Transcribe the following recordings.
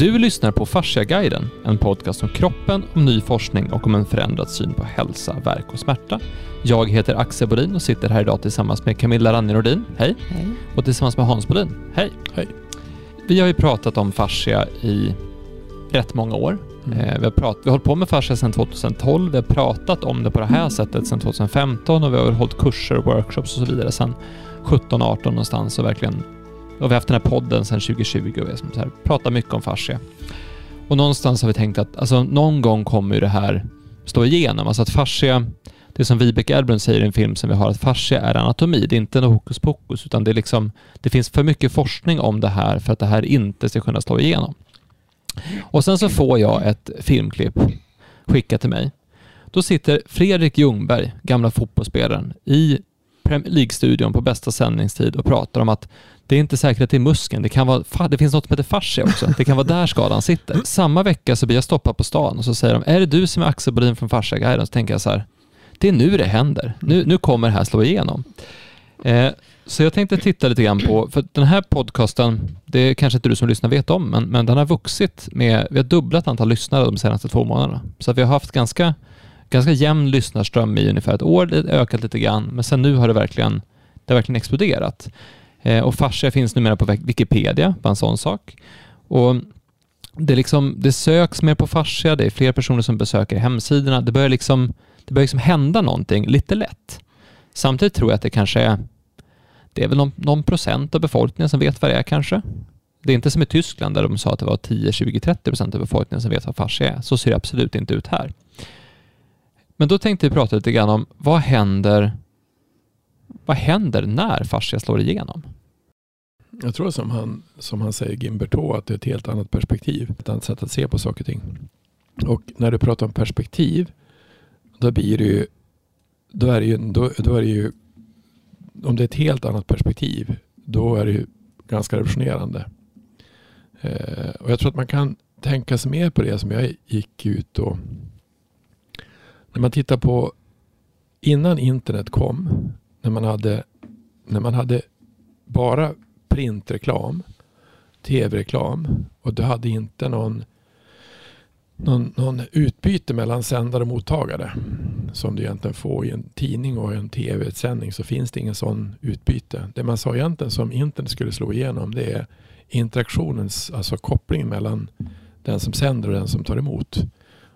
Du lyssnar på Fasciaguiden, en podcast om kroppen, om ny forskning och om en förändrad syn på hälsa, verk och smärta. Jag heter Axel Bodin och sitter här idag tillsammans med Camilla Rannie Hej. Hej. Och tillsammans med Hans Bodin. Hej. Hej. Vi har ju pratat om fascia i rätt många år. Mm. Eh, vi, har prat, vi har hållit på med fascia sedan 2012, vi har pratat om det på det här sättet sedan 2015 och vi har hållit kurser, workshops och så vidare sedan 17-18 någonstans och verkligen och vi har haft den här podden sedan 2020 och vi liksom så här, pratat mycket om fascia. Och någonstans har vi tänkt att alltså, någon gång kommer ju det här slå igenom. Alltså att fascia, det som Vibeke Ehrbrund säger i en film som vi har, att fascia är anatomi. Det är inte något hokus pokus, utan det, är liksom, det finns för mycket forskning om det här för att det här inte ska kunna slå igenom. Och sen så får jag ett filmklipp skickat till mig. Då sitter Fredrik Ljungberg, gamla fotbollsspelaren, i Premier League-studion på bästa sändningstid och pratar om att det är inte säkert är muskeln. Det, kan vara, det finns något som heter fascia också. Det kan vara där skadan sitter. Samma vecka så blir jag stoppad på stan och så säger de, är det du som är Axel Bodin från Fasciaguiden? Så tänker jag så här, det är nu det händer. Nu, nu kommer det här slå igenom. Eh, så jag tänkte titta lite grann på, för den här podcasten, det kanske inte du som lyssnar vet om, men, men den har vuxit med, vi har dubblat antal lyssnare de senaste två månaderna. Så vi har haft ganska, ganska jämn lyssnarström i ungefär ett år, det har ökat lite grann, men sen nu har det verkligen, det har verkligen exploderat. Eh, och fascia finns numera på Wikipedia, bara en sån sak. Och det, liksom, det söks mer på fascia, det är fler personer som besöker hemsidorna. Det börjar, liksom, det börjar liksom hända någonting lite lätt. Samtidigt tror jag att det kanske är, det är väl någon, någon procent av befolkningen som vet vad det är kanske. Det är inte som i Tyskland där de sa att det var 10, 20, 30 procent av befolkningen som vet vad fascia är. Så ser det absolut inte ut här. Men då tänkte vi prata lite grann om vad händer vad händer när fascia slår igenom? Jag tror som han, som han säger, Gimberto, att det är ett helt annat perspektiv. Ett annat sätt att se på saker och ting. Och när du pratar om perspektiv, då blir det ju, då är det ju, då, då är det ju om det är ett helt annat perspektiv, då är det ju ganska revolutionerande. Eh, och jag tror att man kan tänka sig mer på det som jag gick ut och när man tittar på innan internet kom när man hade, när man hade bara printreklam, tv-reklam och du hade inte någon, någon, någon utbyte mellan sändare och mottagare som du egentligen får i en tidning och en tv-sändning så finns det ingen sån utbyte. Det man sa egentligen som internet skulle slå igenom det är interaktionens, alltså kopplingen mellan den som sänder och den som tar emot.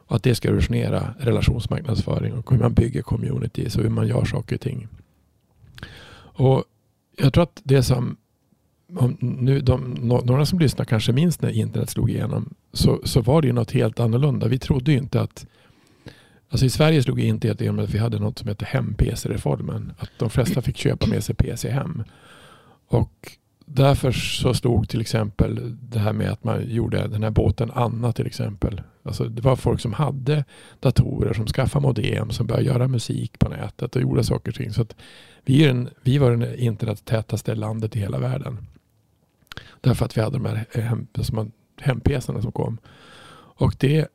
Och att det ska revolutionera relationsmarknadsföring och hur man bygger communities och hur man gör saker och ting. Och jag tror att det som nu de, några som lyssnar kanske minns när internet slog igenom så, så var det ju något helt annorlunda. Vi trodde ju inte att Alltså I Sverige slog internet igenom att vi hade något som hette hem-PC-reformen. Att de flesta fick köpa med sig PC hem. Och därför så stod till exempel det här med att man gjorde den här båten Anna till exempel. Alltså det var folk som hade datorer, som skaffade modem, som började göra musik på nätet och gjorde saker och ting. Så att vi, är en, vi var det internettätaste landet i hela världen. Därför att vi hade de här hem, hem-PCarna som kom. Och det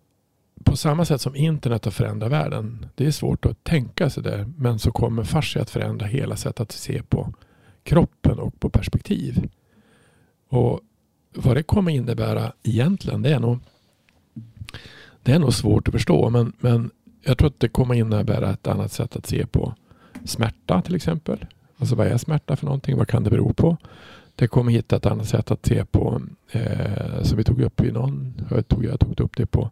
på samma sätt som internet har förändrat världen. Det är svårt att tänka sig det. Men så kommer fascia att förändra hela sättet att se på kroppen och på perspektiv. Och vad det kommer innebära egentligen det är nog, det är nog svårt att förstå. Men, men jag tror att det kommer innebära ett annat sätt att se på smärta till exempel. Alltså vad är smärta för någonting? Vad kan det bero på? Det kommer hitta ett annat sätt att se på, eh, som vi tog upp i någon, jag tog, jag tog upp det på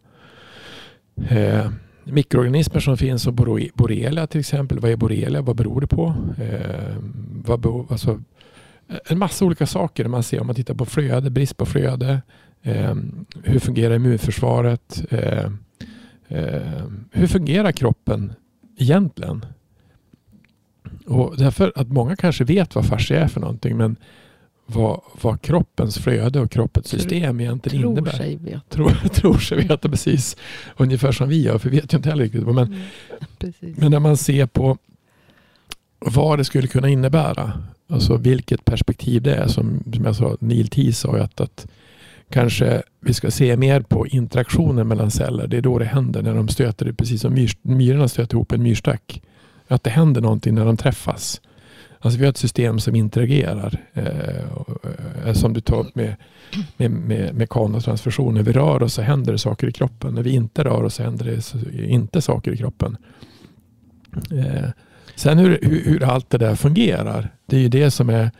eh, mikroorganismer som finns och borrelia till exempel. Vad är borrelia? Vad beror det på? Eh, vad beror, alltså, en massa olika saker man ser om man tittar på flöde, brist på flöde. Eh, hur fungerar immunförsvaret? Eh, eh hur fungerar kroppen egentligen? Och därför att många kanske vet vad fascia är för någonting men vad, vad kroppens flöde och kroppens system egentligen tror innebär. Sig veta. Tror, tror sig veta precis. Ungefär som vi gör, för vi vet ju inte heller riktigt. Men, mm, men när man ser på vad det skulle kunna innebära. Alltså vilket perspektiv det är. Som, som jag sa, Neil T sa att, att kanske vi ska se mer på interaktionen mellan celler. Det är då det händer när de stöter, precis som myr, myrorna stöter ihop en myrstack. Att det händer någonting när de träffas. Alltså vi har ett system som interagerar. Eh, eh som du tar upp med, med, med mekanotransfusioner. Vi rör oss så händer det saker i kroppen. När vi inte rör oss så händer det inte saker i kroppen. Eh, sen hur, hur, hur, allt det där fungerar. Det är ju det som är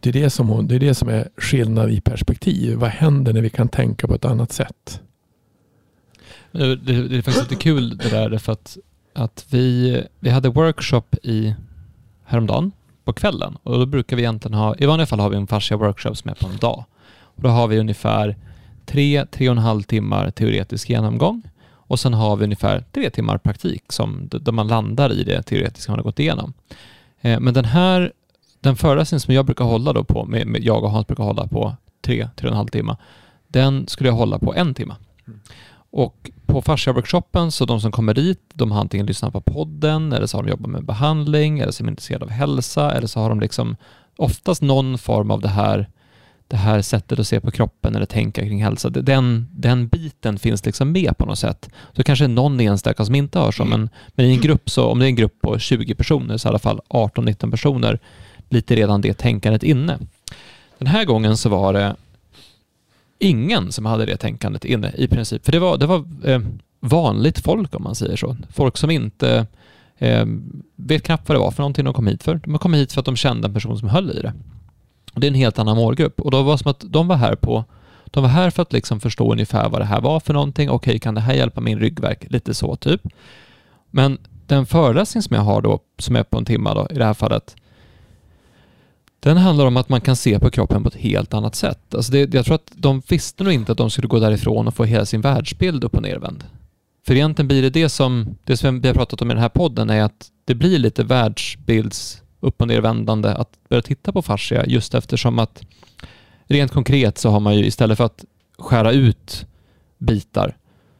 det är det, som hon, det är det som är skillnad i perspektiv. Vad händer när vi kan tänka på ett annat sätt? Det, det, det är faktiskt lite kul det där för att, att vi, vi hade workshop i häromdagen på kvällen och då brukar vi egentligen ha, i vanliga fall har vi en fascia workshop som är på en dag. Och då har vi ungefär tre, tre och en halv timmar teoretisk genomgång och sen har vi ungefär tre timmar praktik som, där man landar i det teoretiska man har gått igenom. Eh, men den här, den föreläsningen som jag brukar hålla då på, med, med, jag och Hans brukar hålla på tre, tre och en halv timme, den skulle jag hålla på en timme. Mm. Mm. Och på fascia-workshopen, så de som kommer dit, de har antingen lyssnat på podden, eller så har de jobbat med behandling, eller så är de intresserade av hälsa, eller så har de liksom oftast någon form av det här, det här sättet att se på kroppen eller tänka kring hälsa. Den, den biten finns liksom med på något sätt. Så kanske någon enstaka som inte har så, men, men i en grupp, så om det är en grupp på 20 personer, så i alla fall 18-19 personer, lite redan det tänkandet inne. Den här gången så var det ingen som hade det tänkandet inne i princip. För det var, det var eh, vanligt folk om man säger så. Folk som inte eh, vet knappt vad det var för någonting de kom hit för. De kom hit för att de kände en person som höll i det. Och det är en helt annan målgrupp. Och då var det som att de var här på de var här för att liksom förstå ungefär vad det här var för någonting. Okej, kan det här hjälpa min ryggverk? Lite så typ. Men den föreläsning som jag har då, som är på en timme då, i det här fallet, den handlar om att man kan se på kroppen på ett helt annat sätt. Alltså det, jag tror att de visste nog inte att de skulle gå därifrån och få hela sin världsbild upp och nervänd. För egentligen blir det det som, det som vi har pratat om i den här podden är att det blir lite världsbilds upp och nervändande att börja titta på fascia just eftersom att rent konkret så har man ju istället för att skära ut bitar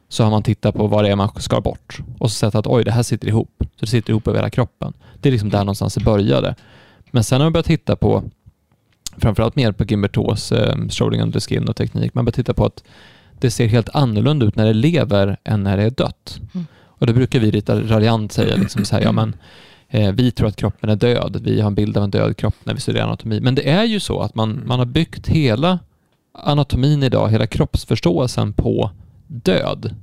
så har man tittat på vad det är man skar bort och så sett att oj, det här sitter ihop. Så det sitter ihop över hela kroppen. Det är liksom där någonstans det började. Men sen har man börjat titta på, framförallt mer på Gimbertos eh, Strolling under skin och teknik, man börjar titta på att det ser helt annorlunda ut när det lever än när det är dött. Mm. Och det brukar vi lite raljant säga, liksom så här, ja men eh, vi tror att kroppen är död, vi har en bild av en död kropp när vi studerar anatomi. Men det är ju så att man, man har byggt hela anatomin idag, hela kroppsförståelsen på död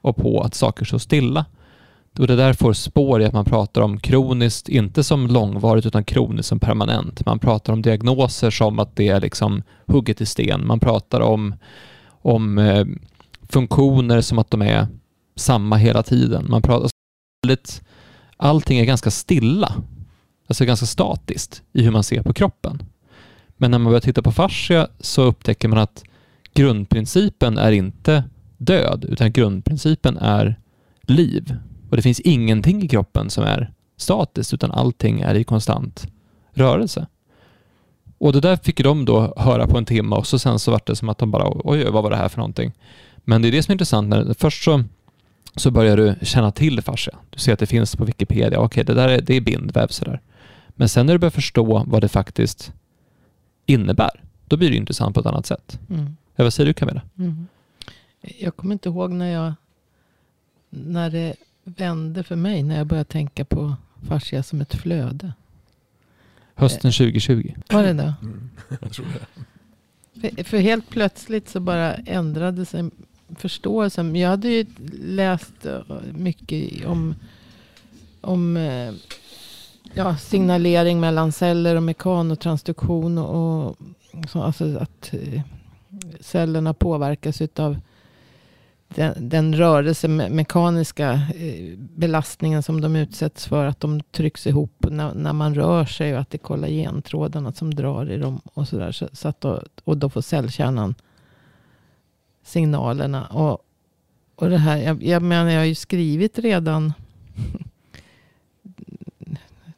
och på att saker står stilla. Och det där får spår i att man pratar om kroniskt, inte som långvarigt utan kroniskt som permanent. Man pratar om diagnoser som att det är liksom hugget i sten. Man pratar om, om eh, funktioner som att de är samma hela tiden. Man pratar alltså, väldigt, allting är ganska stilla, alltså ganska statiskt i hur man ser på kroppen. Men när man börjar titta på fascia så upptäcker man att grundprincipen är inte död, utan grundprincipen är liv. Och det finns ingenting i kroppen som är statiskt, utan allting är i konstant rörelse. Och det där fick de då höra på en timme och så sen så var det som att de bara, oj, vad var det här för någonting? Men det är det som är intressant. När, först så, så börjar du känna till fascia. Du ser att det finns på Wikipedia. Okej, det där är, det är bindväv sådär. Men sen när du börjar förstå vad det faktiskt innebär, då blir det intressant på ett annat sätt. Mm. Ja, vad säger du Camilla? Mm. Jag kommer inte ihåg när jag när det vände för mig när jag började tänka på fascia som ett flöde. Hösten 2020. Var det då? Mm, jag tror det. För, för, helt plötsligt så bara ändrade sig förståelsen. Jag hade ju läst eh, mycket om, om eh, ja, signalering mellan celler och mekanotransduktion. Och, och så, alltså att eh, cellerna påverkas utav den, den rörelsemekaniska eh, belastningen som de utsätts för. Att de trycks ihop när, när man rör sig. Och att det är kollagentrådarna som drar i dem. Och, så där, så, så att då, och då får cellkärnan signalerna. Och, och det här, jag, jag menar jag har ju skrivit redan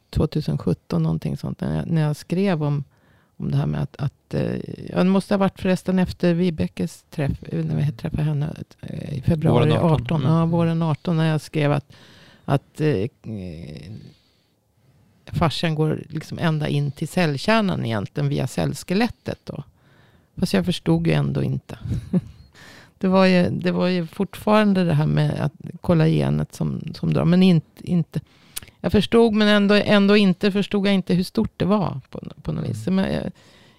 2017 någonting sånt. När jag, när jag skrev om om det här med att, att eh, ja, det måste ha varit förresten efter Vibekes träff, när vi träffade henne eh, i februari våren 18. 18 mm. Ja, våren 18 när jag skrev att, att eh, fascian går liksom ända in till cellkärnan egentligen via cellskelettet då. Fast jag förstod ju ändå inte. det, var ju, det var ju fortfarande det här med att kollagenet som, som drar. Men inte, inte jag förstod men ändå, ändå inte förstod jag inte hur stort det var på, på något vis. Men eh,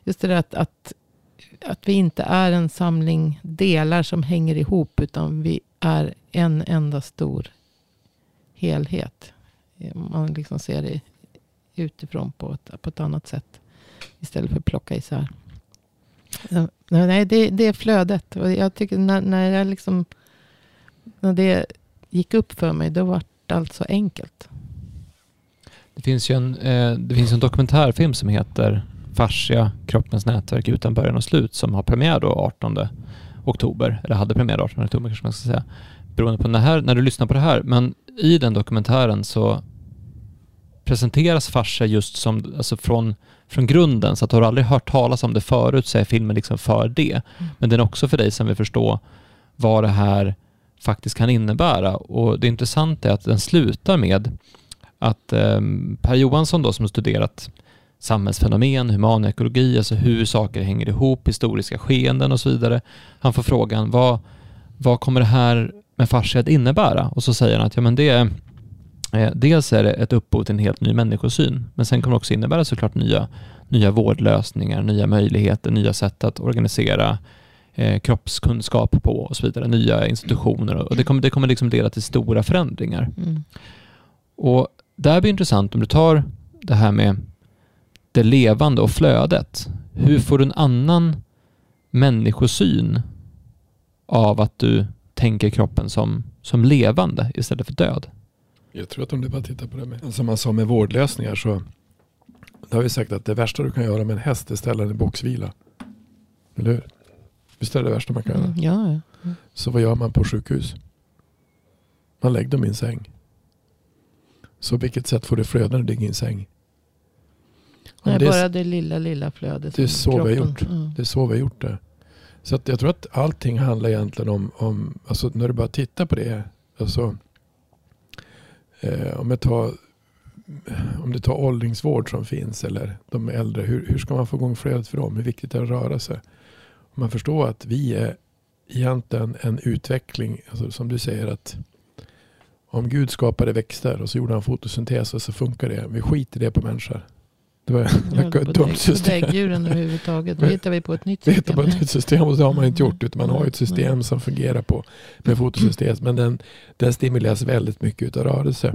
just det där att, att, att vi inte är en samling delar som hänger ihop. Utan vi är en enda stor helhet. Man liksom ser det utifrån på ett, på ett annat sätt. Istället för att plocka isär. Nej, det, det är flödet. Och jag tycker när, när, jag liksom, när det gick upp för mig, då var det alltså enkelt. Det finns ju en, eh, det finns en dokumentärfilm som heter Fascia, kroppens nätverk utan början och slut som har premiär då 18 oktober, eller hade premiär 18 oktober kanske man ska säga, beroende på när, när du lyssnar på det här. Men i den dokumentären så presenteras fascia just som, alltså från, från grunden, så att har du aldrig hört talas om det förut så är filmen liksom för det. Mm. Men den är också för dig som vill förstå vad det här faktiskt kan innebära. Och det intressanta är att den slutar med att eh, Per Johansson då som studerat samhällsfenomen, humanekologi, alltså hur saker hänger ihop, historiska skeenden och så vidare. Han får frågan vad, vad kommer det här med fascia att innebära? Och så säger han att ja, men det är Eh, dels är det ett upphov till en helt ny människosyn, men sen kommer det också innebära såklart nya, nya vårdlösningar, nya möjligheter, nya sätt att organisera eh, kroppskunskap på och så vidare, nya institutioner och det kommer, det kommer liksom leda till stora förändringar. Mm. Och där blir det intressant om du tar det här med det levande och flödet. Hur får du en annan människosyn av att du tänker kroppen som, som levande istället för död? Jag tror att om du bara tittar på det med, som man sa med vårdlösningar så det har vi sagt att det värsta du kan göra med en häst är ställa den i boxvila. Eller hur? Visst är det det värsta man kan göra? Mm, ja, ja. Så vad gör man på sjukhus? Man lägger dem i en säng. Så vilket sätt får du flöda när du ligger i en säng? Nej, det bara det lilla, lilla flödet. Det är så kroppen. vi har gjort. Mm. Det är så vi har gjort det. Så jag tror att allting handlar egentligen om, om alltså när du bara tittar på det. Alltså, Eh, om, jag tar, om du tar åldringsvård som finns eller de äldre. Hur, hur ska man få igång flödet för dem? Hur viktigt är det att röra sig? Om man förstår att vi är egentligen en utveckling. Alltså som du säger att om Gud skapade växter och så gjorde han fotosyntes och så funkar det. Vi skiter det på människor. Det var ett dumt system. Däggdjuren överhuvudtaget. Då hittar vi på ett nytt system. Vi på ett nytt system och det har man inte gjort. Utan man har ett system som fungerar på med fotosystem. Men den, den stimuleras väldigt mycket av rörelse.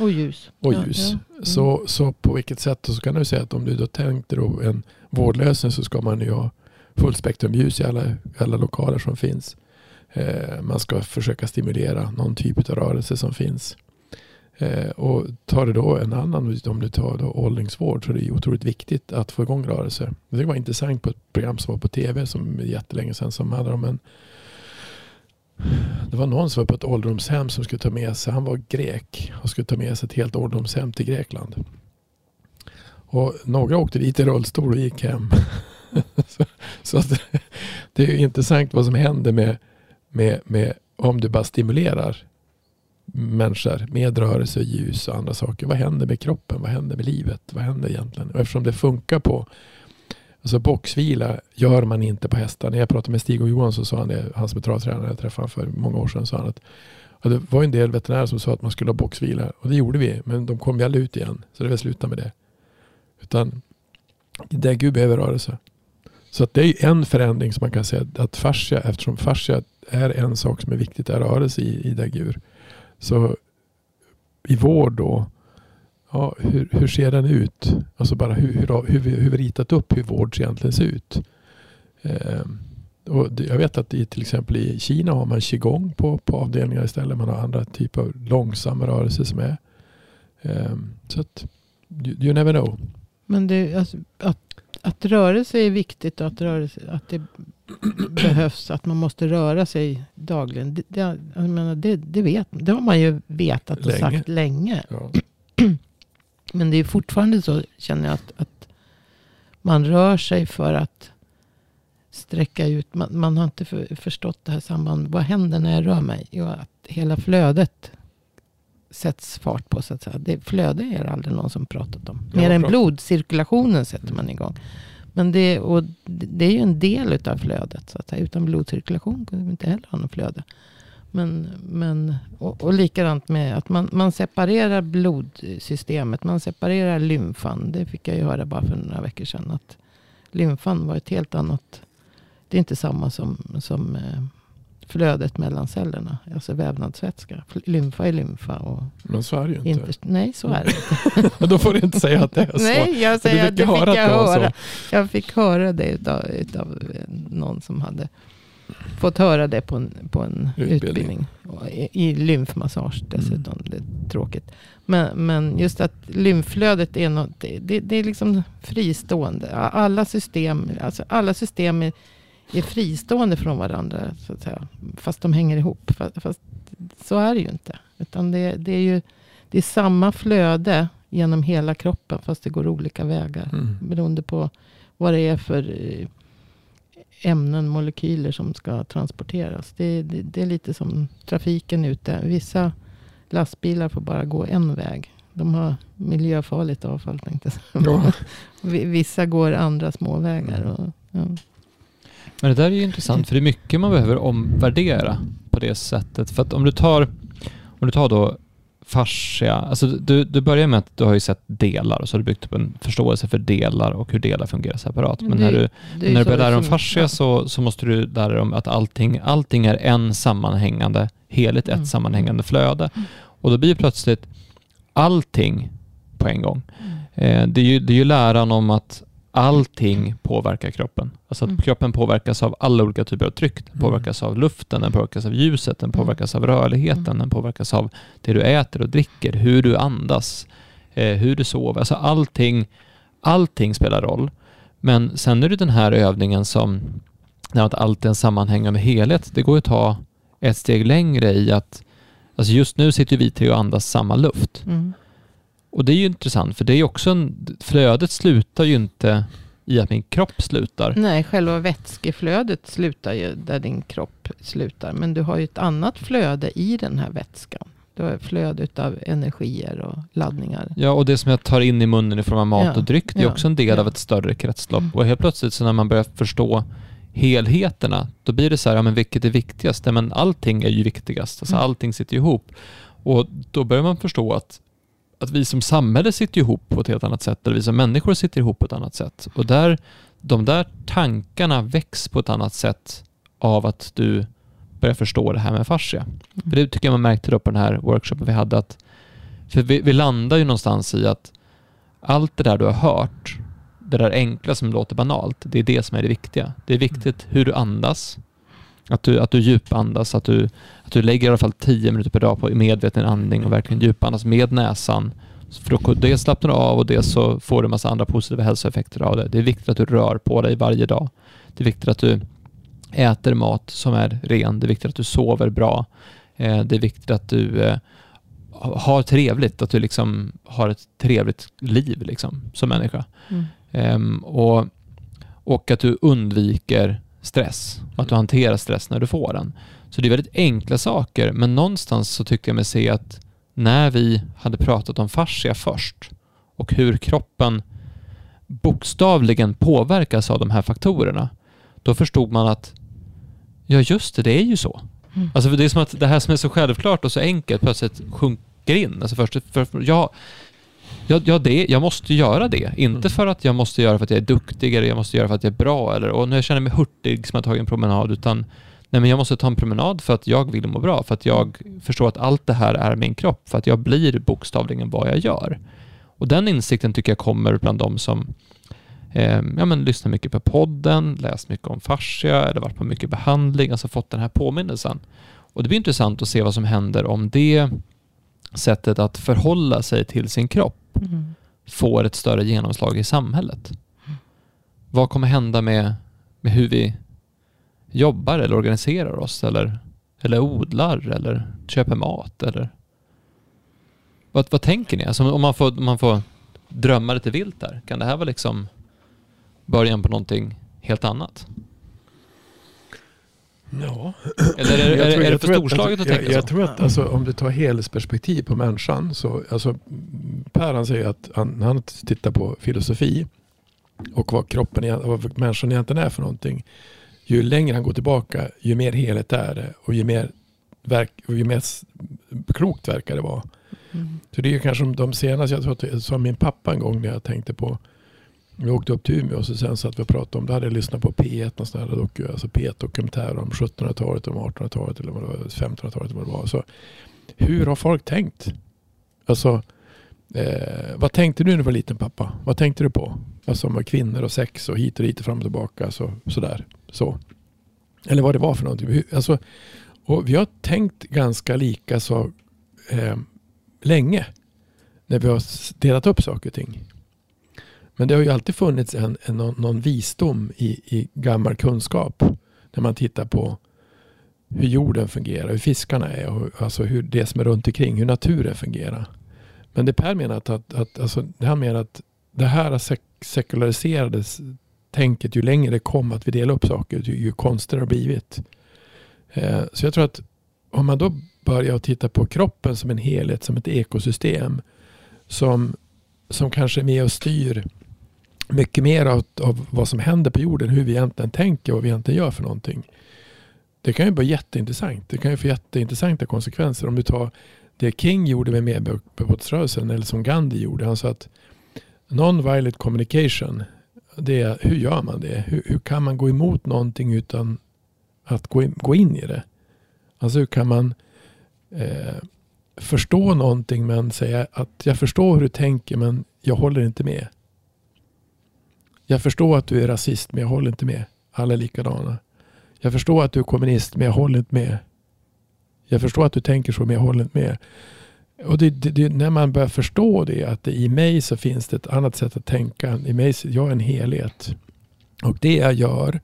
Och ljus. Och ljus. Ja, ja. Mm. Så, så på vilket sätt så kan du säga att om du då tänkte då en vårdlösning så ska man ju ha fullspektrumljus i alla, alla lokaler som finns. Eh, man ska försöka stimulera någon typ av rörelse som finns. Eh, och tar du då en annan, om du tar då åldringsvård så är det otroligt viktigt att få igång rörelser. Det var intressant på ett program som var på tv som jättelänge sedan som handlade om en det var någon som var på ett ålderdomshem som skulle ta med sig, han var grek och skulle ta med sig ett helt ålderdomshem till Grekland. Och några åkte dit i rullstol och gick hem. så, så det, det, är intressant vad som händer med, med, med om du bara stimulerar människor med rörelse och ljus och andra saker. Vad händer med kroppen? Vad händer med livet? Vad händer egentligen? Och eftersom det funkar på Alltså boxvila gör man inte på hästar. När jag pratade med Stig och Johan så sa han det, han som är travtränare, jag träffade honom för många år sedan, sa han att det var en del veterinärer som sa att man skulle ha boxvila och det gjorde vi, men de kom ju aldrig ut igen. Så det var sluta med det. Utan det Gud behöver rörelse. Så att det är en förändring som man kan säga att fascia, eftersom fascia är en sak som är viktigt, är rörelse i, i däggdjur. Så i vård då, ja, hur, hur ser den ut? Alltså bara hur, hur, hur, vi, hur vi ritat upp hur vård egentligen ser ut. Eh, och jag vet att i, till exempel i Kina har man qigong på, på avdelningar istället. Man har andra typer av långsamma rörelser som är. Eh, så att you, you, never know. Men det, alltså, att, att rörelse är viktigt och att, rörelse, att det behövs. Att man måste röra sig dagligen. Det, det, jag menar, det, det, vet, det har man ju vetat och länge. sagt länge. Ja. Men det är fortfarande så, känner jag, att, att man rör sig för att sträcka ut. Man, man har inte för, förstått det här sambandet. Vad händer när jag rör mig? Jo, att hela flödet sätts fart på. Så att säga. Det, flöde är det aldrig någon som pratat om. Mer än blodcirkulationen sätter man igång. Men det, och det är ju en del av flödet. Så att säga. Utan blodcirkulation kunde vi inte heller ha något flöde. Men, men, och, och likadant med att man, man separerar blodsystemet. Man separerar lymfan. Det fick jag ju höra bara för några veckor sedan. Att lymfan var ett helt annat. Det är inte samma som, som eh, flödet mellan cellerna. Alltså vävnadsvätska. Lymfa är lymfa. Och Men så är det ju inte. nej, så är det inte. Då får du inte säga att det är så. Nej, jag säger att det fick jag höra. Jag fick höra det utav, utav någon som hade fått höra det på en, på en utbildning. utbildning. I, I lymfmassage dessutom. Mm. Det är tråkigt. Men, men just att lymflödet är något, det, det, är liksom fristående. Alla system, alltså alla system är, är fristående från varandra. Så att säga. Fast de hänger ihop. Fast, fast så är det ju inte. Utan det, det, är ju det är samma flöde genom hela kroppen. Fast det går olika vägar. Mm. Beroende på vad det är för eh, ämnen, molekyler som ska transporteras. Det, det, det, är lite som trafiken ute. Vissa lastbilar får bara gå en väg. De har miljöfarligt avfall tänkte jag ja. Vissa går andra småvägar. Och, ja. Men det där är ju intressant för det är mycket man behöver omvärdera på det sättet. För att om du tar, om du tar då fascia, alltså du, du börjar med att du har ju sett delar och så har du byggt upp en förståelse för delar och hur delar fungerar separat. Men det, när du, när du börjar lära dig om fascia så, så måste du lära dig om att allting, allting är en sammanhängande helhet, ett mm. sammanhängande flöde. Mm. Och då blir plötsligt allting på en gång. Mm. Eh, det, är ju, det är ju läran om att allting påverkar kroppen. Alltså att mm. kroppen påverkas av alla olika typer av tryck. Den mm. påverkas av luften, den påverkas av ljuset, den mm. påverkas av rörligheten, mm. den påverkas av det du äter och dricker, hur du andas, eh, hur du sover. Alltså allting, allting spelar roll. Men sen är det den här övningen som, när att allt är en sammanhängande helhet, det går att ta ett steg längre i att, alltså just nu sitter vi till och andas samma luft. Mm. Och det är ju intressant för det är också en, flödet slutar ju inte i att min kropp slutar. Nej, själva vätskeflödet slutar ju där din kropp slutar. Men du har ju ett annat flöde i den här vätskan. Du har flöde av energier och laddningar. Ja, och det som jag tar in i munnen i form av mat ja, och dryck, det är ja, också en del ja. av ett större kretslopp. Mm. Och helt plötsligt så när man börjar förstå helheterna, då blir det så här, ja men vilket är viktigast? Men allting är ju viktigast. Alltså mm. allting sitter ihop. Och då börjar man förstå att att vi som samhälle sitter ihop på ett helt annat sätt, eller vi som människor sitter ihop på ett annat sätt. Och där, de där tankarna väcks på ett annat sätt av att du börjar förstå det här med fascia. Mm. För det tycker jag man märkte då på den här workshopen vi hade, att för vi, vi landar ju någonstans i att allt det där du har hört, det där enkla som låter banalt, det är det som är det viktiga. Det är viktigt hur du andas, att du, att du djupandas, att du, att du lägger i alla fall 10 minuter per dag på medveten andning och verkligen djupandas med näsan. För då dels slappnar du av och dels så får du en massa andra positiva hälsoeffekter av det. Det är viktigt att du rör på dig varje dag. Det är viktigt att du äter mat som är ren. Det är viktigt att du sover bra. Eh, det är viktigt att du eh, har trevligt, att du liksom har ett trevligt liv liksom, som människa. Mm. Ehm, och, och att du undviker stress och att du hanterar stress när du får den. Så det är väldigt enkla saker, men någonstans så tyckte jag mig se att när vi hade pratat om fascia först och hur kroppen bokstavligen påverkas av de här faktorerna, då förstod man att ja just det, det är ju så. Mm. Alltså det är som att det här som är så självklart och så enkelt plötsligt sjunker in. Alltså först, för, för, ja, Ja, ja det, jag måste göra det. Inte mm. för att jag måste göra för att jag är duktig eller jag måste göra för att jag är bra eller och nu jag känner mig hurtig som jag tagit en promenad utan nej men jag måste ta en promenad för att jag vill må bra, för att jag förstår att allt det här är min kropp, för att jag blir bokstavligen vad jag gör. Och den insikten tycker jag kommer bland de som eh, ja, men, lyssnar mycket på podden, läst mycket om fascia eller varit på mycket behandling, alltså fått den här påminnelsen. Och det blir intressant att se vad som händer om det sättet att förhålla sig till sin kropp mm. får ett större genomslag i samhället. Mm. Vad kommer hända med, med hur vi jobbar eller organiserar oss eller, eller odlar eller köper mat eller vad, vad tänker ni? Alltså om, man får, om man får drömma lite vilt där, kan det här vara liksom början på någonting helt annat? Ja. Eller är, är, tror, är det för storslaget att, att, tänka jag, så? Jag tror att alltså, om du tar helhetsperspektiv på människan. Så, alltså, per han säger att han, han tittar på filosofi och vad kroppen, vad människan egentligen är för någonting. Ju längre han går tillbaka, ju mer helhet är det och ju mer verk, ju mest klokt verkar det vara. Mm. Så det är kanske de senaste, jag tror att sa min pappa en gång när jag tänkte på vi åkte upp till Umeå och så sen satt vi och pratade om, då hade jag lyssnat på P1, sån här doku, alltså P1-dokumentär om 1700-talet, om 1800-talet eller 1500-talet eller vad det var. Så, hur har folk tänkt? Alltså, eh, vad tänkte du när du var liten pappa? Vad tänkte du på? Alltså med kvinnor och sex och hit och dit och fram och tillbaka. Så, sådär. Så. Eller vad det var för någonting. Alltså, och vi har tänkt ganska lika så eh, länge. När vi har delat upp saker och ting. Men det har ju alltid funnits en, en, någon, någon visdom i, i gammal kunskap. När man tittar på hur jorden fungerar, hur fiskarna är och alltså hur det som är runt omkring, hur naturen fungerar. Men det Per menar att, att, att alltså, det här menar att det här sek sekulariserades tänket ju längre det kom att vi delar upp saker, ju, ju konstigare det har blivit. Eh, så jag tror att om man då börjar att titta på kroppen som en helhet, som ett ekosystem som, som kanske är med och styr mycket mer av, av vad som händer på jorden, hur vi egentligen tänker och vad vi egentligen gör för någonting. Det kan ju vara jätteintressant. Det kan ju få jätteintressanta konsekvenser. Om du tar det King gjorde med medborgarrörelsen eller som Gandhi gjorde. Han sa att non-violent communication, det är, hur gör man det? Hur, hur kan man gå emot någonting utan att gå in, gå in i det? Alltså hur kan man eh, förstå någonting men säga att jag förstår hur du tänker men jag håller inte med. Jag förstår att du är rasist men jag håller inte med. Alla är likadana. Jag förstår att du är kommunist men jag håller inte med. Jag förstår att du tänker så men jag håller inte med. Och det, det, det, när man börjar förstå det att det, i mig så finns det ett annat sätt att tänka. I mig, jag är en helhet. Och det jag gör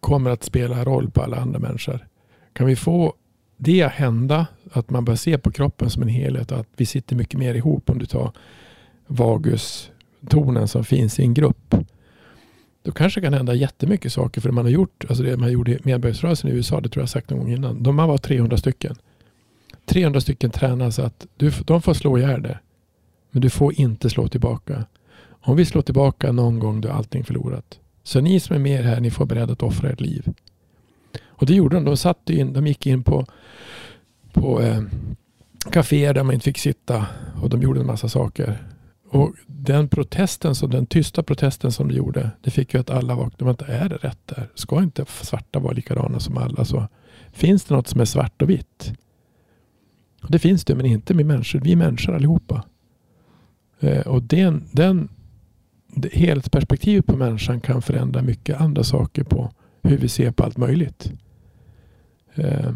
kommer att spela roll på alla andra människor. Kan vi få det att hända, att man börjar se på kroppen som en helhet och att vi sitter mycket mer ihop om du tar vagustonen som finns i en grupp. Då kanske det kan hända jättemycket saker för det man har gjort, alltså det man gjorde i medborgarrörelsen i USA, det tror jag sagt någon gång innan. De var 300 stycken. 300 stycken tränas att du, de får slå ihjäl det. Men du får inte slå tillbaka. Om vi slår tillbaka någon gång då är allting förlorat. Så ni som är med här, ni får beredda att offra ert liv. Och det gjorde de. De, satt in, de gick in på, på eh, kaféer där man inte fick sitta och de gjorde en massa saker. Och den protesten, som, den tysta protesten som du gjorde, det fick ju att alla vaknade. Vänta, är det rätt där? Ska inte svarta vara likadana som alla? Så finns det något som är svart och vitt? Och det finns det, men inte med människor. Vi är människor allihopa. Eh, och den, den, det helhetsperspektivet på människan kan förändra mycket andra saker på hur vi ser på allt möjligt. Eh,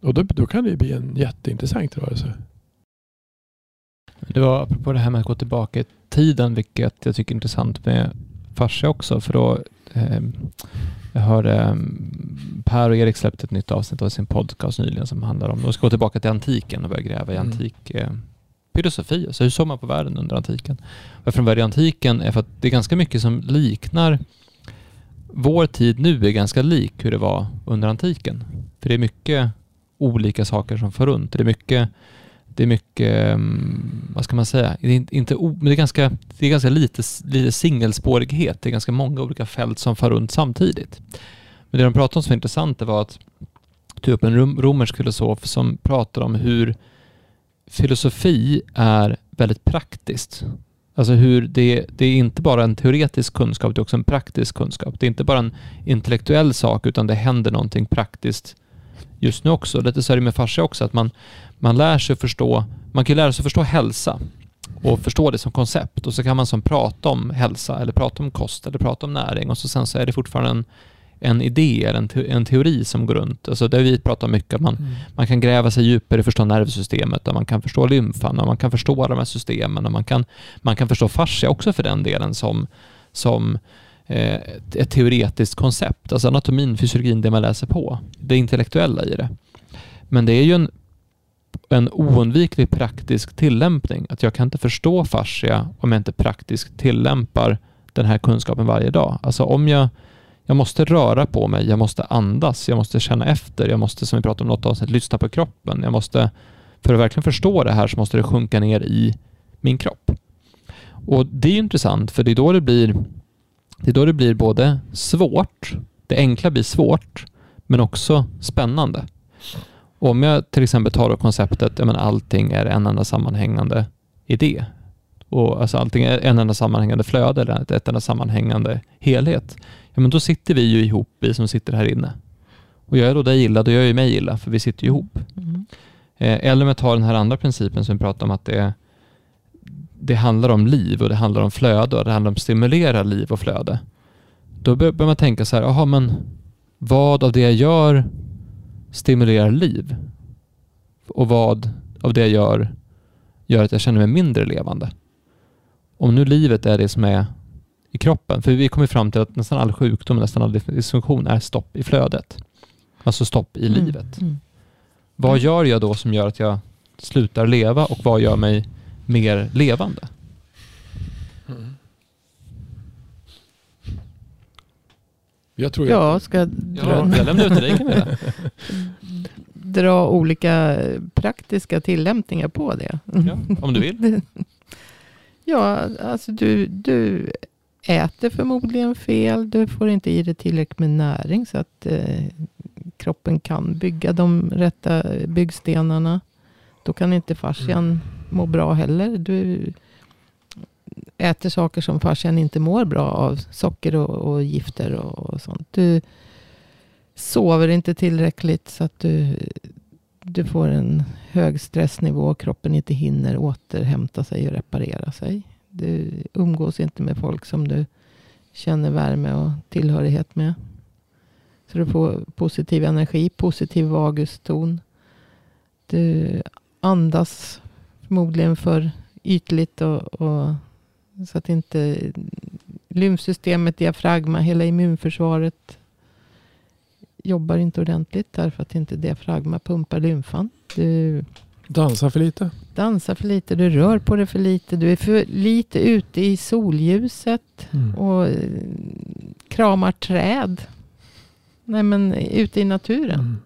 och då, då kan det ju bli en jätteintressant rörelse. Det var apropå det här med att gå tillbaka i tiden, vilket jag tycker är intressant med fascia också, för då eh, jag hörde eh, Per och Erik släppte ett nytt avsnitt av sin podcast nyligen som handlar om, de ska gå tillbaka till antiken och börja gräva i Mm. antik eh, filosofi, alltså hur såg man på världen under antiken? Varför de började i antiken är för att det är ganska mycket som liknar vår tid nu är ganska lik hur det var under antiken. För det är mycket olika saker som får runt. Det är mycket det är mycket, mm, vad ska man säga, det är inte, men det är ganska, det är ganska lite, lite singelspårighet. Det är ganska många olika fält som far runt samtidigt. Men det de pratade om som var intressant det var att typ upp en romersk filosof som pratar om hur filosofi är väldigt praktiskt. Alltså hur det, det är inte bara en teoretisk kunskap, det är också en praktisk kunskap. Det är inte bara en intellektuell sak, utan det händer någonting praktiskt just nu också. Lite så är det med fascia också, att man, man lär sig förstå, man kan lära sig förstå hälsa och förstå det som koncept och så kan man som prata om hälsa eller prata om kost eller prata om näring och så sen så är det fortfarande en, en idé eller en, te, en teori som går runt. Alltså där vi pratar mycket att man, man kan gräva sig djupare och förstå nervsystemet och man kan förstå lymfan och man kan förstå de här systemen och man kan, man kan förstå fascia också för den delen som, som ett, ett teoretiskt koncept. Alltså anatomin, fysiologin, det man läser på. Det intellektuella i det. Men det är ju en, en oundviklig praktisk tillämpning. Att jag kan inte förstå fascia om jag inte praktiskt tillämpar den här kunskapen varje dag. Alltså om jag, jag måste röra på mig, jag måste andas, jag måste känna efter, jag måste, som vi pratade om något avsnitt, lyssna på kroppen. Jag måste, för att verkligen förstå det här så måste det sjunka ner i min kropp. Och det är ju intressant, för det är då det blir det är då det blir både svårt, det enkla blir svårt, men också spännande. Om jag till exempel tar då konceptet att allting är en enda sammanhängande idé. Och alltså allting är en enda sammanhängande flöde eller ett, enda sammanhängande helhet. Ja, men då sitter vi ju ihop, vi som sitter här inne. Och gör jag då dig illa, då gör jag mig illa, för vi sitter ju ihop. Mm. Eh, eller om jag tar den här andra principen som vi pratade om, att det, det handlar om liv och det handlar om flöde och det handlar om att stimulera liv och flöde. Då bör, bör man tänka så här, jaha men vad av det jag gör stimulerar liv? Och vad av det jag gör gör att jag känner mig mindre levande? Om nu livet är det som är i kroppen, för vi kommer fram till att nästan all sjukdom, nästan all dysfunktion är stopp i flödet. Alltså stopp i livet. Mm. Vad gör jag då som gör att jag slutar leva och vad gör mig mer levande? Mm. Jag tror Jag ska Ja, dra, jag lämnar ut till dig Camilla. dra olika praktiska tillämpningar på det. Ja, om du vill. Ja, alltså du, du äter förmodligen fel. Du får inte i dig tillräckligt med näring så att eh, kroppen kan bygga de rätta byggstenarna. Då kan inte fascian må bra heller. Du äter saker som farsan inte mår bra av. Socker och, och gifter och, och sånt. Du sover inte tillräckligt så att du, du får en hög stressnivå. Kroppen inte hinner återhämta sig och reparera sig. Du umgås inte med folk som du känner värme och tillhörighet med. Så du får positiv energi, positiv vaguston. Du andas förmodligen för ytligt och, och så att inte lymfsystemet, diafragma, hela immunförsvaret jobbar inte ordentligt därför att inte diafragma pumpar lymfan. Du dansar för lite. dansar för lite, du rör på dig för lite, du är för lite ute i solljuset Mm. och eh, kramar träd. Nej men ute i naturen. Mm.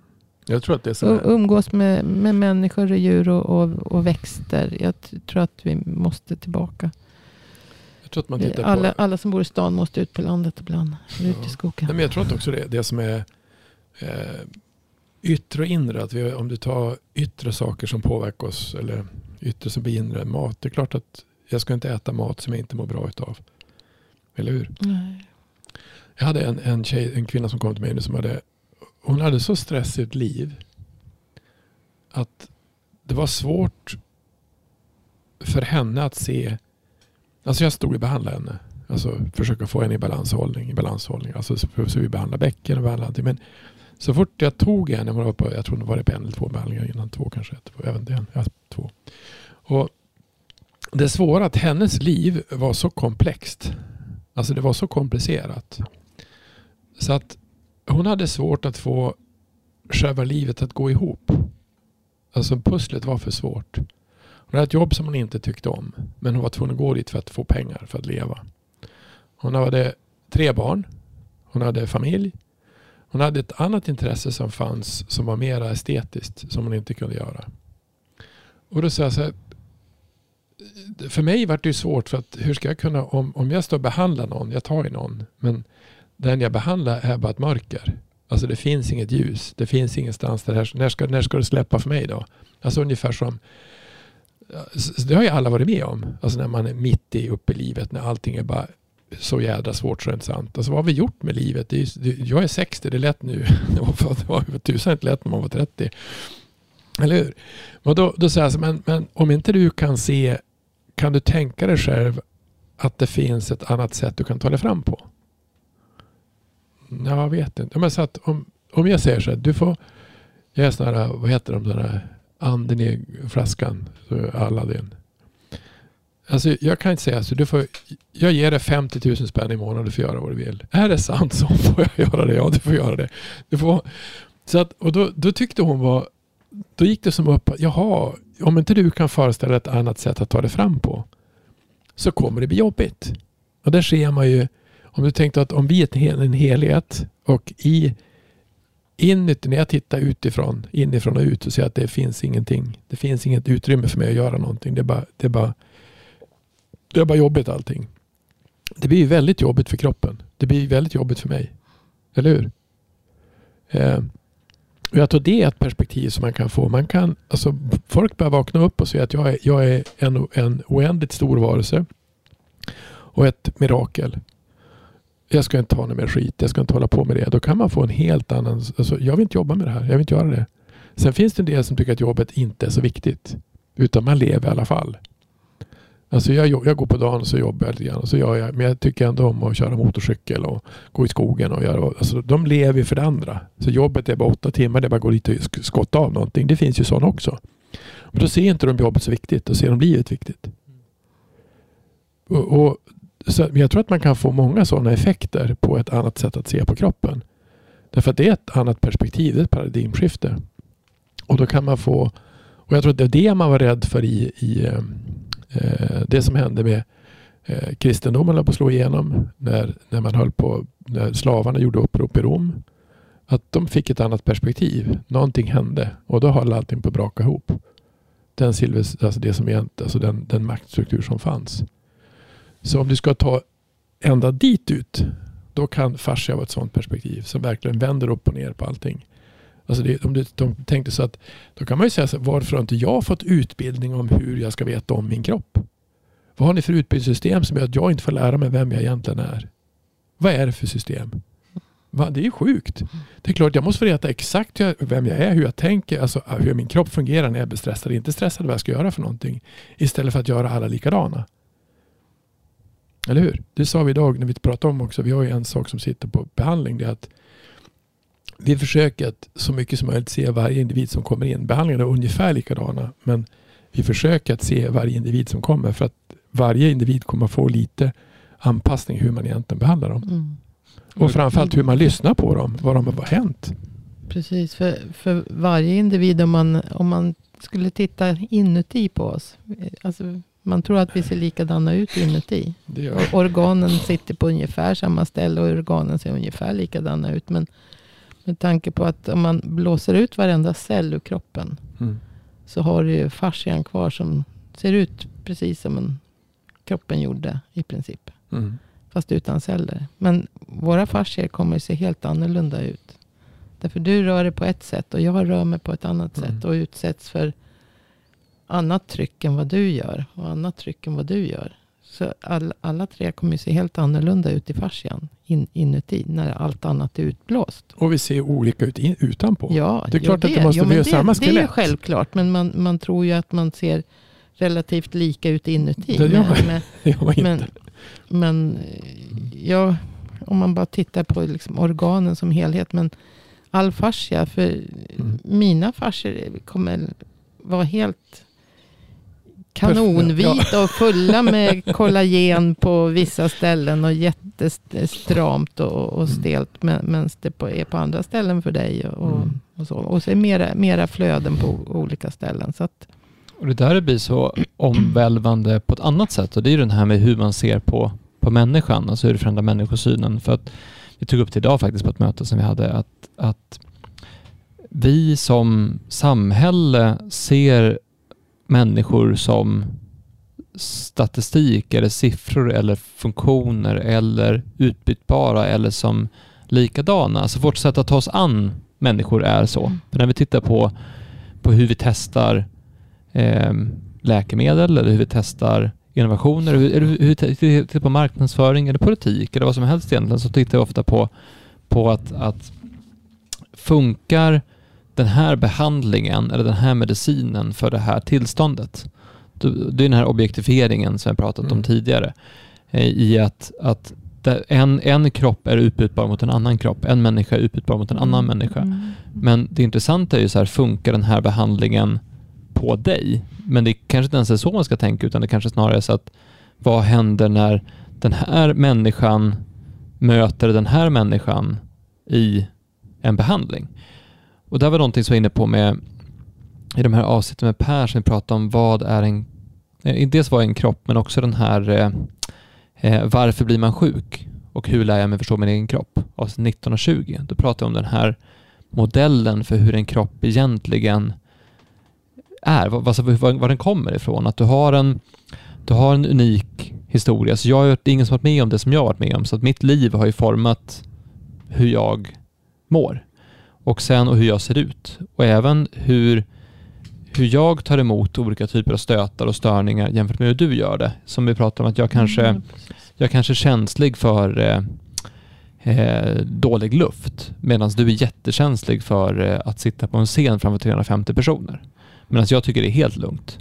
Jag tror att det är så U- här. umgås med, med människor och djur och, och, och växter. Jag tror att vi måste tillbaka. Jag tror att man tittar Alla, på... alla som bor i stan måste ut på landet ibland. Eller ut Ja. i skogen. Nej, men jag tror att också det, det som är eh, yttre och inre. Att vi, om du tar yttre saker som påverkar oss. Eller yttre som blir inre. Mat. Det är klart att jag ska inte äta mat som jag inte mår bra utav. Eller hur? Nej. Jag hade en, en, tjej, en kvinna som kom till mig nu som hade, hon hade så stressigt liv att det var svårt för henne att se, alltså jag stod och behandlade henne, alltså försöka få henne i balanshållning, i balanshållning, alltså så, vi behandlar bäcken och behandlar allting. Men så fort jag tog henne, hon var på, jag tror det var på en eller två behandlingar innan, två kanske, jag även inte, ja, två. Och det svåra att hennes liv var så komplext. Alltså det var så komplicerat. Så att hon hade svårt att få själva livet att gå ihop. Alltså pusslet var för svårt. Hon hade ett jobb som hon inte tyckte om. Men hon var tvungen att gå dit för att få pengar för att leva. Hon hade tre barn. Hon hade familj. Hon hade ett annat intresse som fanns som var mer estetiskt som hon inte kunde göra. Och då sa jag så här. För mig var det ju svårt för att hur ska jag kunna om, om jag står och behandlar någon. Jag tar ju någon. Men den jag behandlar är bara ett mörker. Alltså det finns inget ljus. Det finns ingenstans där här, när, ska, när ska det släppa för mig då? Alltså ungefär som det har ju alla varit med om. Alltså när man är mitt i uppe i livet. När allting är bara så jädra svårt så är det inte sant. Alltså vad har vi gjort med livet? Det är, det, jag är 60, det är lätt nu. Det var, det var för tusan inte lätt när man var 30. Eller hur? Och då, då säger jag så, men, men om inte du kan se, kan du tänka dig själv att det finns ett annat sätt du kan ta dig fram på? Ja, Jag vet inte. Men så att om, om jag säger så här, du får, jag är sån här, vad heter de där anden i flaskan, Aladdin. Alltså jag kan inte säga så. Du får, jag ger dig 50 000 spänn i månaden. Du får göra vad du vill. Är det sant så får jag göra det. Ja, du får göra det. Du får, så att, och då, då tyckte hon var... Då gick det som upp. Jaha, om inte du kan föreställa ett annat sätt att ta det fram på. Så kommer det bli jobbigt. Och där ser man ju. Om du tänkte att om vi är en helhet och i inuti, när jag tittar utifrån, inifrån och ut så ser jag att det finns ingenting. Det finns inget utrymme för mig att göra någonting. Det är bara, det är bara, det är bara jobbigt allting. Det blir väldigt jobbigt för kroppen. Det blir väldigt jobbigt för mig. Eller hur? Eh, Och jag tror det är ett perspektiv som man kan få. Man kan, alltså, folk börjar vakna upp och se att jag är, jag är en, en oändligt stor varelse och ett mirakel. Jag ska inte ha något mer skit. Jag ska inte hålla på med det. Då kan man få en helt annan... Alltså, jag vill inte jobba med det här. Jag vill inte göra det. Sen finns det en del som tycker att jobbet inte är så viktigt. Utan man lever i alla fall. Alltså jag, jag går på dagen och så jobbar jag lite grann. Och så gör jag, men jag tycker ändå om att köra motorcykel och gå i skogen. Och göra, alltså de lever för det andra. Så jobbet är bara åtta timmar. Det är bara att gå dit och skotta av någonting. Det finns ju sådana också. Men då ser inte de jobbet så viktigt. Då ser de livet viktigt. Och, och så jag tror att man kan få många sådana effekter på ett annat sätt att se på kroppen. Därför att det är ett annat perspektiv. Det är ett paradigmskifte. Och då kan man få... Och jag tror att det är det man var rädd för i, i ehm, eh, det som hände med eh, kristendomen höll på att slå igenom när, när man höll på, när slavarna gjorde upprop i Rom. Att de fick ett annat perspektiv. Någonting hände och då höll allting på att braka ihop. Den, silver, alltså det som alltså den, den maktstruktur som fanns. Så om du ska ta ända dit ut, då kan fascia vara ett sådant perspektiv som verkligen vänder upp och ner på allting. Alltså det, om du, de tänkte så att, då kan man ju säga så varför har inte jag fått utbildning om hur jag ska veta om min kropp? Vad har ni för utbildningssystem som gör att jag inte får lära mig vem jag egentligen är? Vad är det för system? Va? Det är ju sjukt. Det är klart jag måste få veta exakt vem jag är, hur jag tänker, alltså hur min kropp fungerar när jag blir stressad. Inte stressad vad jag ska göra för någonting. Istället för att göra alla likadana. Eller hur? Det sa vi idag när vi pratade om också. Vi har ju en sak som sitter på behandling. Det är att vi försöker att så mycket som möjligt se varje individ som kommer in. Behandlingarna är ungefär likadana. Men vi försöker att se varje individ som kommer. För att varje individ kommer få lite anpassning hur man egentligen behandlar dem. Mm. Och framförallt hur man lyssnar på dem. Vad de har hänt. Precis, för, för varje individ om man, om man skulle titta inuti på oss. Alltså man tror att vi ser likadana ut inuti. Och organen sitter på ungefär samma ställe och organen ser ungefär likadana ut. Men med tanke på att om man blåser ut varenda cell ur kroppen. Mm. Så har du ju fascian kvar som ser ut precis som en, kroppen gjorde i princip. Mm. Fast utan celler. Men våra fascier kommer att se helt annorlunda ut. Därför du rör dig på ett sätt och jag rör mig på ett annat mm. sätt. Och utsätts för annat tryck än vad du gör. Och annat tryck än vad du gör. Så all, alla tre kommer se helt annorlunda ut i fascian in, inuti. När allt annat är utblåst. Och vi ser olika ut in, utanpå. Ja, det är klart det, att det måste bli samma skelett. Det är självklart. Men man, man tror ju att man ser relativt lika ut inuti. Det gör man, men, inte. Men ja, om man bara tittar på liksom organen som helhet. Men all fascia. För mm. mina fascier kommer vara helt kanonvita och fulla med kollagen på vissa ställen och jättestramt och, och mm. stelt. Medan det på, är på andra ställen för dig. Och, mm. och så. Och så är mera, mera flöden på olika ställen. Så att, och det där blir så omvälvande på ett annat sätt och det är den här med hur man ser på, på människan, alltså hur det förändrar människosynen. För att vi tog upp det idag faktiskt på ett möte som vi hade, att, att vi som samhälle ser människor som statistik eller siffror eller funktioner eller utbytbara eller som likadana. Alltså vårt sätt att ta oss an människor är så. Mm. För när vi tittar på, på hur vi testar eh, läkemedel eller hur vi testar innovationer, eller hur, vi tittar på marknadsföring eller politik eller vad som helst egentligen, så tittar vi ofta på, på att, att funkar den här behandlingen eller den här medicinen för det här tillståndet. Det är den här objektifieringen som jag pratat mm. om tidigare. Eh, I att, att en, en kropp är utbytbar mot en annan kropp. En människa är utbytbar mot en annan mm. människa. Mm. Men det intressanta är ju så här, funkar den här behandlingen på dig? Men det kanske inte ens är så man ska tänka, utan det kanske snarare är så att vad händer när den här människan möter den här människan i en behandling? Och det var någonting som jag var inne på med i de här avsnitten med Per som vi pratade om vad är en, eh, dels vad är en kropp men också den här eh, eh, varför blir man sjuk och hur lär jag mig förstå min egen kropp? Avsnitt 19 och 20. Då pratade jag om den här modellen för hur en kropp egentligen är, vad, alltså, vad, vad den kommer ifrån. Att du har en, du har en unik historia. Så jag, det är ingen som varit med om det som jag har varit med om, så att mitt liv har ju format hur jag mår. Och sen och hur jag ser ut. Och även hur, hur jag tar emot olika typer av stötar och störningar jämfört med hur du gör det. Som vi pratade om att jag kanske, Mm, jag kanske är känslig för eh, eh, dålig luft. Medan du är jättekänslig för eh, att sitta på en scen framför 350 personer. Medan jag tycker det är helt lugnt.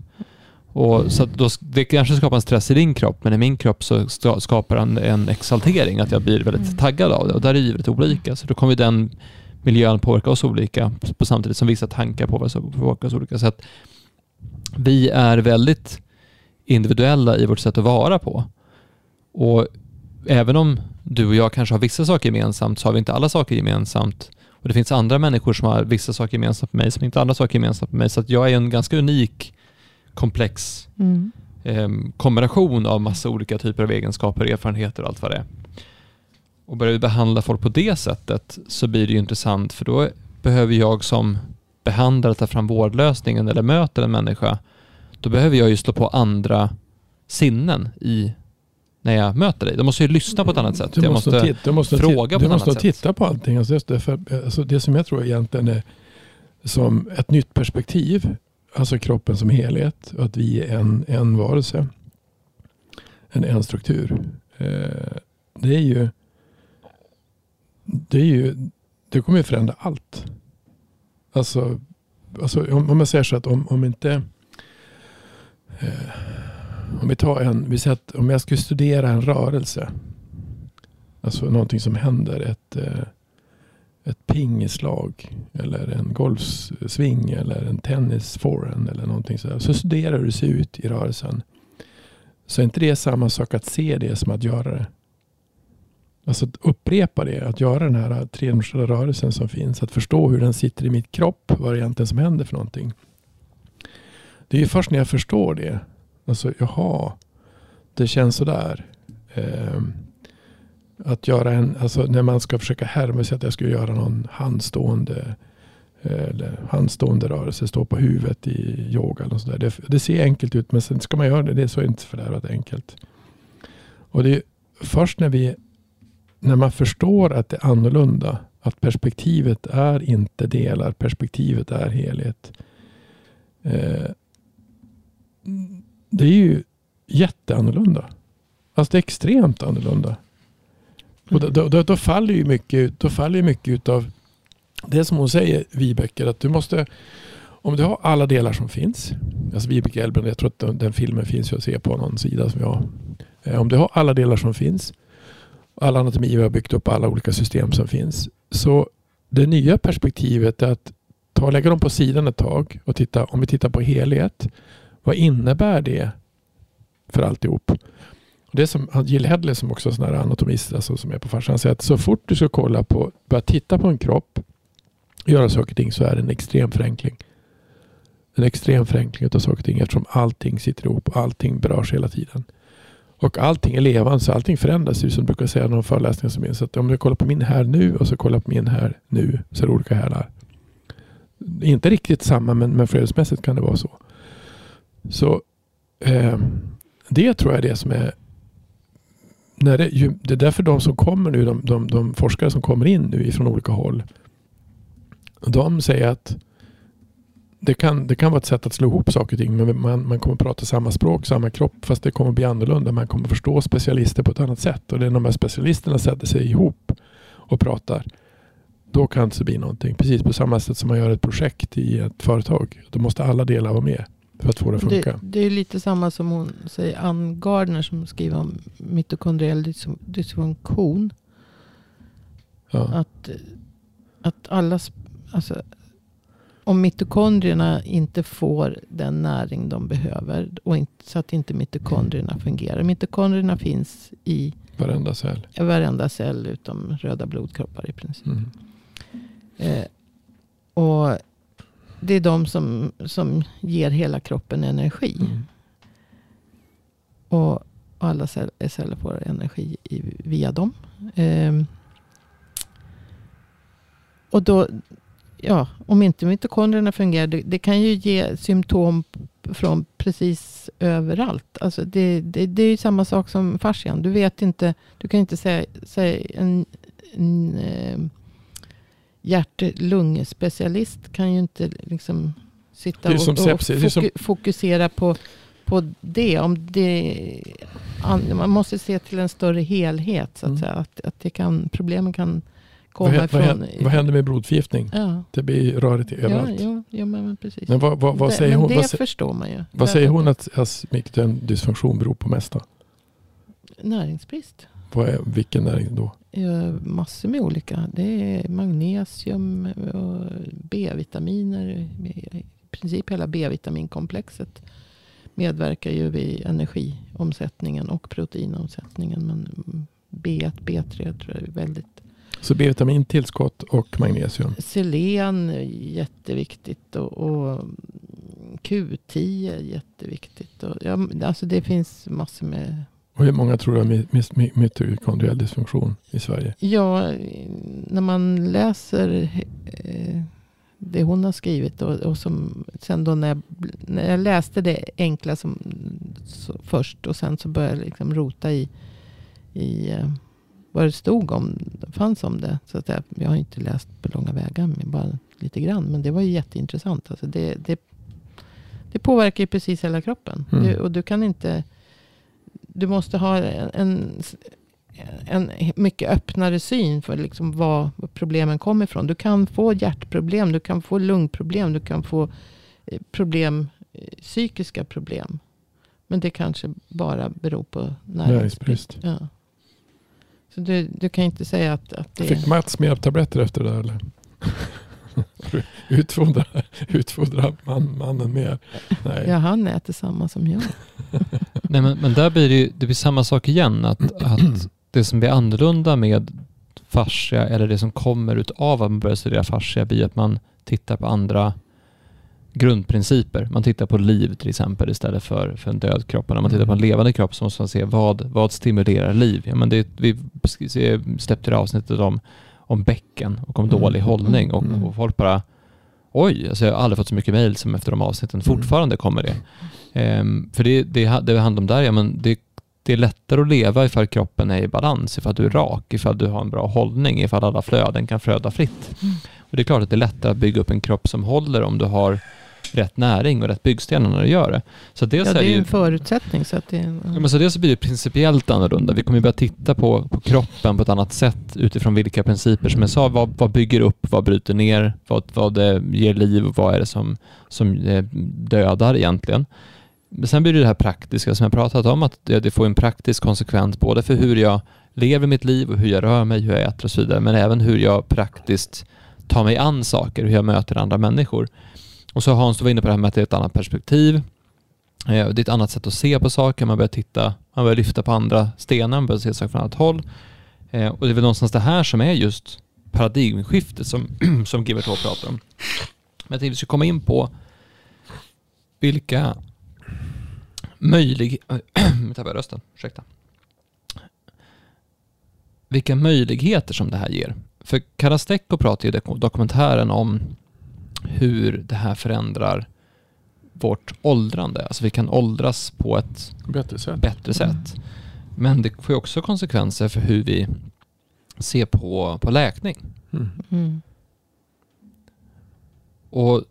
Och så då, det kanske skapar en stress i din kropp, men i min kropp så ska- skapar en, en exaltering, att jag blir väldigt Mm. taggad av det. Och där är väldigt olika. Så då kommer den miljön påverka oss olika, på samtidigt som vissa tankar påverkar påverkar oss olika. Så att vi är väldigt individuella i vårt sätt att vara på. Och även om du och jag kanske har vissa saker gemensamt så har vi inte alla saker gemensamt. Och det finns andra människor som har vissa saker gemensamt med mig som inte har andra saker gemensamt med mig. Så att jag är en ganska unik, komplex Mm. eh, kombination av massa olika typer av egenskaper, erfarenheter och allt vad det är. Och börjar vi behandla folk på det sättet så blir det ju intressant för då behöver jag som behandlare ta fram vårdlösningen eller möter en människa. Då behöver jag ju slå på andra sinnen i när jag möter dig. Då måste jag ju lyssna på ett annat sätt. Du jag måste, måste, titta, du måste fråga titta, på du ett måste annat titta på allting. Alltså just det, för, alltså det som jag tror egentligen är som ett nytt perspektiv. Alltså kroppen som helhet. Och att vi är en, en varelse. En, en struktur. Eh, det är ju det är ju det kommer ju förändra allt. Alltså, alltså om, om jag säger så att om, om inte eh, om vi tar en, vi säger att om jag skulle studera en rörelse. Alltså någonting som händer. Ett, eh, ett pingislag. Eller en golfsving. Eller en tennisforehand. Eller någonting sådär. Så studerar du hur det ser ut i rörelsen. Så är inte det samma sak att se det som att göra det. Alltså att upprepa det. Att göra den här tredimensionella rörelsen som finns. Att förstå hur den sitter i mitt kropp. Vad det egentligen som händer för någonting. Det är ju först när jag förstår det. Alltså jaha. Det känns sådär. Eh, att göra en, alltså när man ska försöka härma sig att jag skulle göra någon handstående eh, eller handstående rörelse, stå på huvudet i yoga eller sådär. Det, det ser enkelt ut men sen ska man göra det, det är så inte fördärvat enkelt. Och det är först när vi när man förstår att det är annorlunda, att perspektivet är inte delar, perspektivet är helhet. Eh, det är ju jätteannorlunda. Alltså det är extremt annorlunda. Och då, då, då, då faller ju mycket, då faller mycket utav det som hon säger, Vibeke, att du måste, om du har alla delar som finns, alltså Vibeke Elben, jag tror att den, den filmen finns att se på någon sida som jag. Eh, Om du har alla delar som finns, All anatomi vi har byggt upp, alla olika system som finns, så det nya perspektivet är att ta lägga dem på sidan ett tag och titta, om vi tittar på helhet, vad innebär det för alltihop? Det som Jill Hedley som också är sån anatomist alltså som är på farsan. Säger att så fort du ska kolla på, börja titta på en kropp och göra saker och ting så är det en extrem förenkling. En extrem förenkling av saker och ting eftersom allting sitter ihop och allting berörs hela tiden. Och allting är levande så allting förändras ju som du brukar säga i någon föreläsning som är. Så att om du kollar på min här nu och så kollar på min här nu så är det olika härar. Inte riktigt samma men, men flödesmässigt kan det vara så. Så eh, det tror jag är det som är när det, ju, det är därför de som kommer nu, de, de, de forskare som kommer in nu ifrån olika håll. De säger att det kan, det kan vara ett sätt att slå ihop saker och ting. Men man, man kommer prata samma språk, samma kropp. Fast det kommer bli annorlunda. Man kommer förstå specialister på ett annat sätt. Och det är när de här specialisterna sätter sig ihop och pratar. Då kan det bli någonting. Precis på samma sätt som man gör ett projekt i ett företag. Då måste alla delar vara med. För att få det att funka. Det, det är lite samma som hon säger, Ann Gardner som skriver om mitokondriell dys- dysfunktion. Ja. Att, att alla, alltså, om mitokondrierna inte får den näring de behöver. Och inte, så att inte mitokondrierna fungerar. Mitokondrierna finns i Varenda cell. varenda cell utom röda blodkroppar i princip. Mm. Eh, och det är de som, som ger hela kroppen energi. Mm. Och alla cell- celler får energi i, via dem. Ehm, och då, ja, om inte mitokondrierna fungerar, det, det kan ju ge symptom från precis överallt. Alltså det, det, det är ju samma sak som fascian. Du vet inte, du kan inte säga, säga en, en, eh, hjärt-lungspecialist kan ju inte liksom sitta och, och är som- foku, fokusera på, på det. Om det an- man måste se till en större helhet. Så att Mm. Att, att det kan, problemen kan komma vad, ifrån... händer, vad händer med blodförgiftning? Ja, Det blir rörigt överallt. ja, ja men precis. Men vad, vad, vad det, säger men hon? det Vad, förstår man ju. vad säger att- hon att dysfunktion beror på mest då? Näringsbrist. Vad är, vilken näring då? Ja, massor med olika. Det är magnesium och B-vitaminer. I princip hela B-vitaminkomplexet medverkar ju vid energiomsättningen och proteinomsättningen. Men B1, B3 tror jag är väldigt... Så B-vitamin, tillskott och magnesium. Selen är jätteviktigt och, och Q10 är jätteviktigt. Och, ja, alltså det finns massor med Och hur många tror du har mitokondriell dysfunktion i Sverige? Ja, när man läser eh, det hon har skrivit och, och som sen då när jag, när jag läste det enkla som, så, först och sen så började jag liksom rota i, i eh, vad det stod om, fanns om det. Så att jag, jag har inte läst på långa vägar, men bara lite grann. Men det var ju jätteintressant. Alltså det, det, det påverkar ju precis hela kroppen. Mm. Du, och du kan inte, du måste ha en, en mycket öppnare syn för liksom var problemen kommer ifrån. Du kan få hjärtproblem, du kan få lungproblem, du kan få eh, problem, eh, psykiska problem. Men det kanske bara beror på näringsbrist. Näringsbrist. Ja. Så du, du kan inte säga att, att det Fick Mats mer tabletter efter det där eller? utfodra, utfodra man, mannen mer? Nej. ja, han äter samma som jag. Nej, men, men där blir det ju det blir samma sak igen. Att, att det som blir annorlunda med fascia eller det som kommer utav att man börjar studera fascia blir att man tittar på andra grundprinciper. Man tittar på liv till exempel istället för, för en död kropp. Och när man tittar på en levande kropp så måste man se vad, vad stimulerar liv. Ja, men det, vi sk- släppte det avsnittet om, om bäcken och om Mm. dålig hållning och, Mm. och folk bara Oj, alltså jag har aldrig fått så mycket mejl som efter de avsnitten. Mm. Fortfarande kommer det. Ehm, för det, det, det det handlar om där, ja men det, det är lättare att leva ifall kroppen är i balans, ifall du är rak, ifall du har en bra hållning, ifall alla flöden kan flöda fritt. Mm. Och det är klart att det är lättare att bygga upp en kropp som håller om du har rätt näring och rätt byggstenar när du gör det. Så dels Ja, är det är ju en förutsättning. Så att det, Ja, men så dels blir det principiellt annorlunda. Vi kommer börja titta på, på kroppen på ett annat sätt utifrån vilka principer. Som jag sa, vad, vad bygger upp, vad bryter ner, vad, vad det ger liv och vad är det som, som eh, dödar egentligen. Men sen blir det det här praktiska som jag pratat om, att det, det får en praktisk konsekvens både för hur jag lever mitt liv och hur jag rör mig, hur jag äter och så vidare, men även hur jag praktiskt tar mig an saker, hur jag möter andra människor. Och så Hans, du var inne på det här med att det är ett annat perspektiv. Eh, det är ett annat sätt att se på saker. Man börjar titta, man börjar lyfta på andra stenar, man börjar se saker från annat håll. Eh, och det är väl någonstans det här som är just paradigmskiftet som, som Givert H pratar om. Men jag tänkte vi skulle komma in på vilka möjligheter... Nu tappade jag rösten, ursäkta. Vilka möjligheter som det här ger. För Karastekko pratar ju i dok- dokumentären om hur det här förändrar vårt åldrande. Alltså vi kan åldras på ett Bättre sätt. bättre sätt. Men det får ju också konsekvenser för hur vi ser på, på läkning. Mm. mm. Och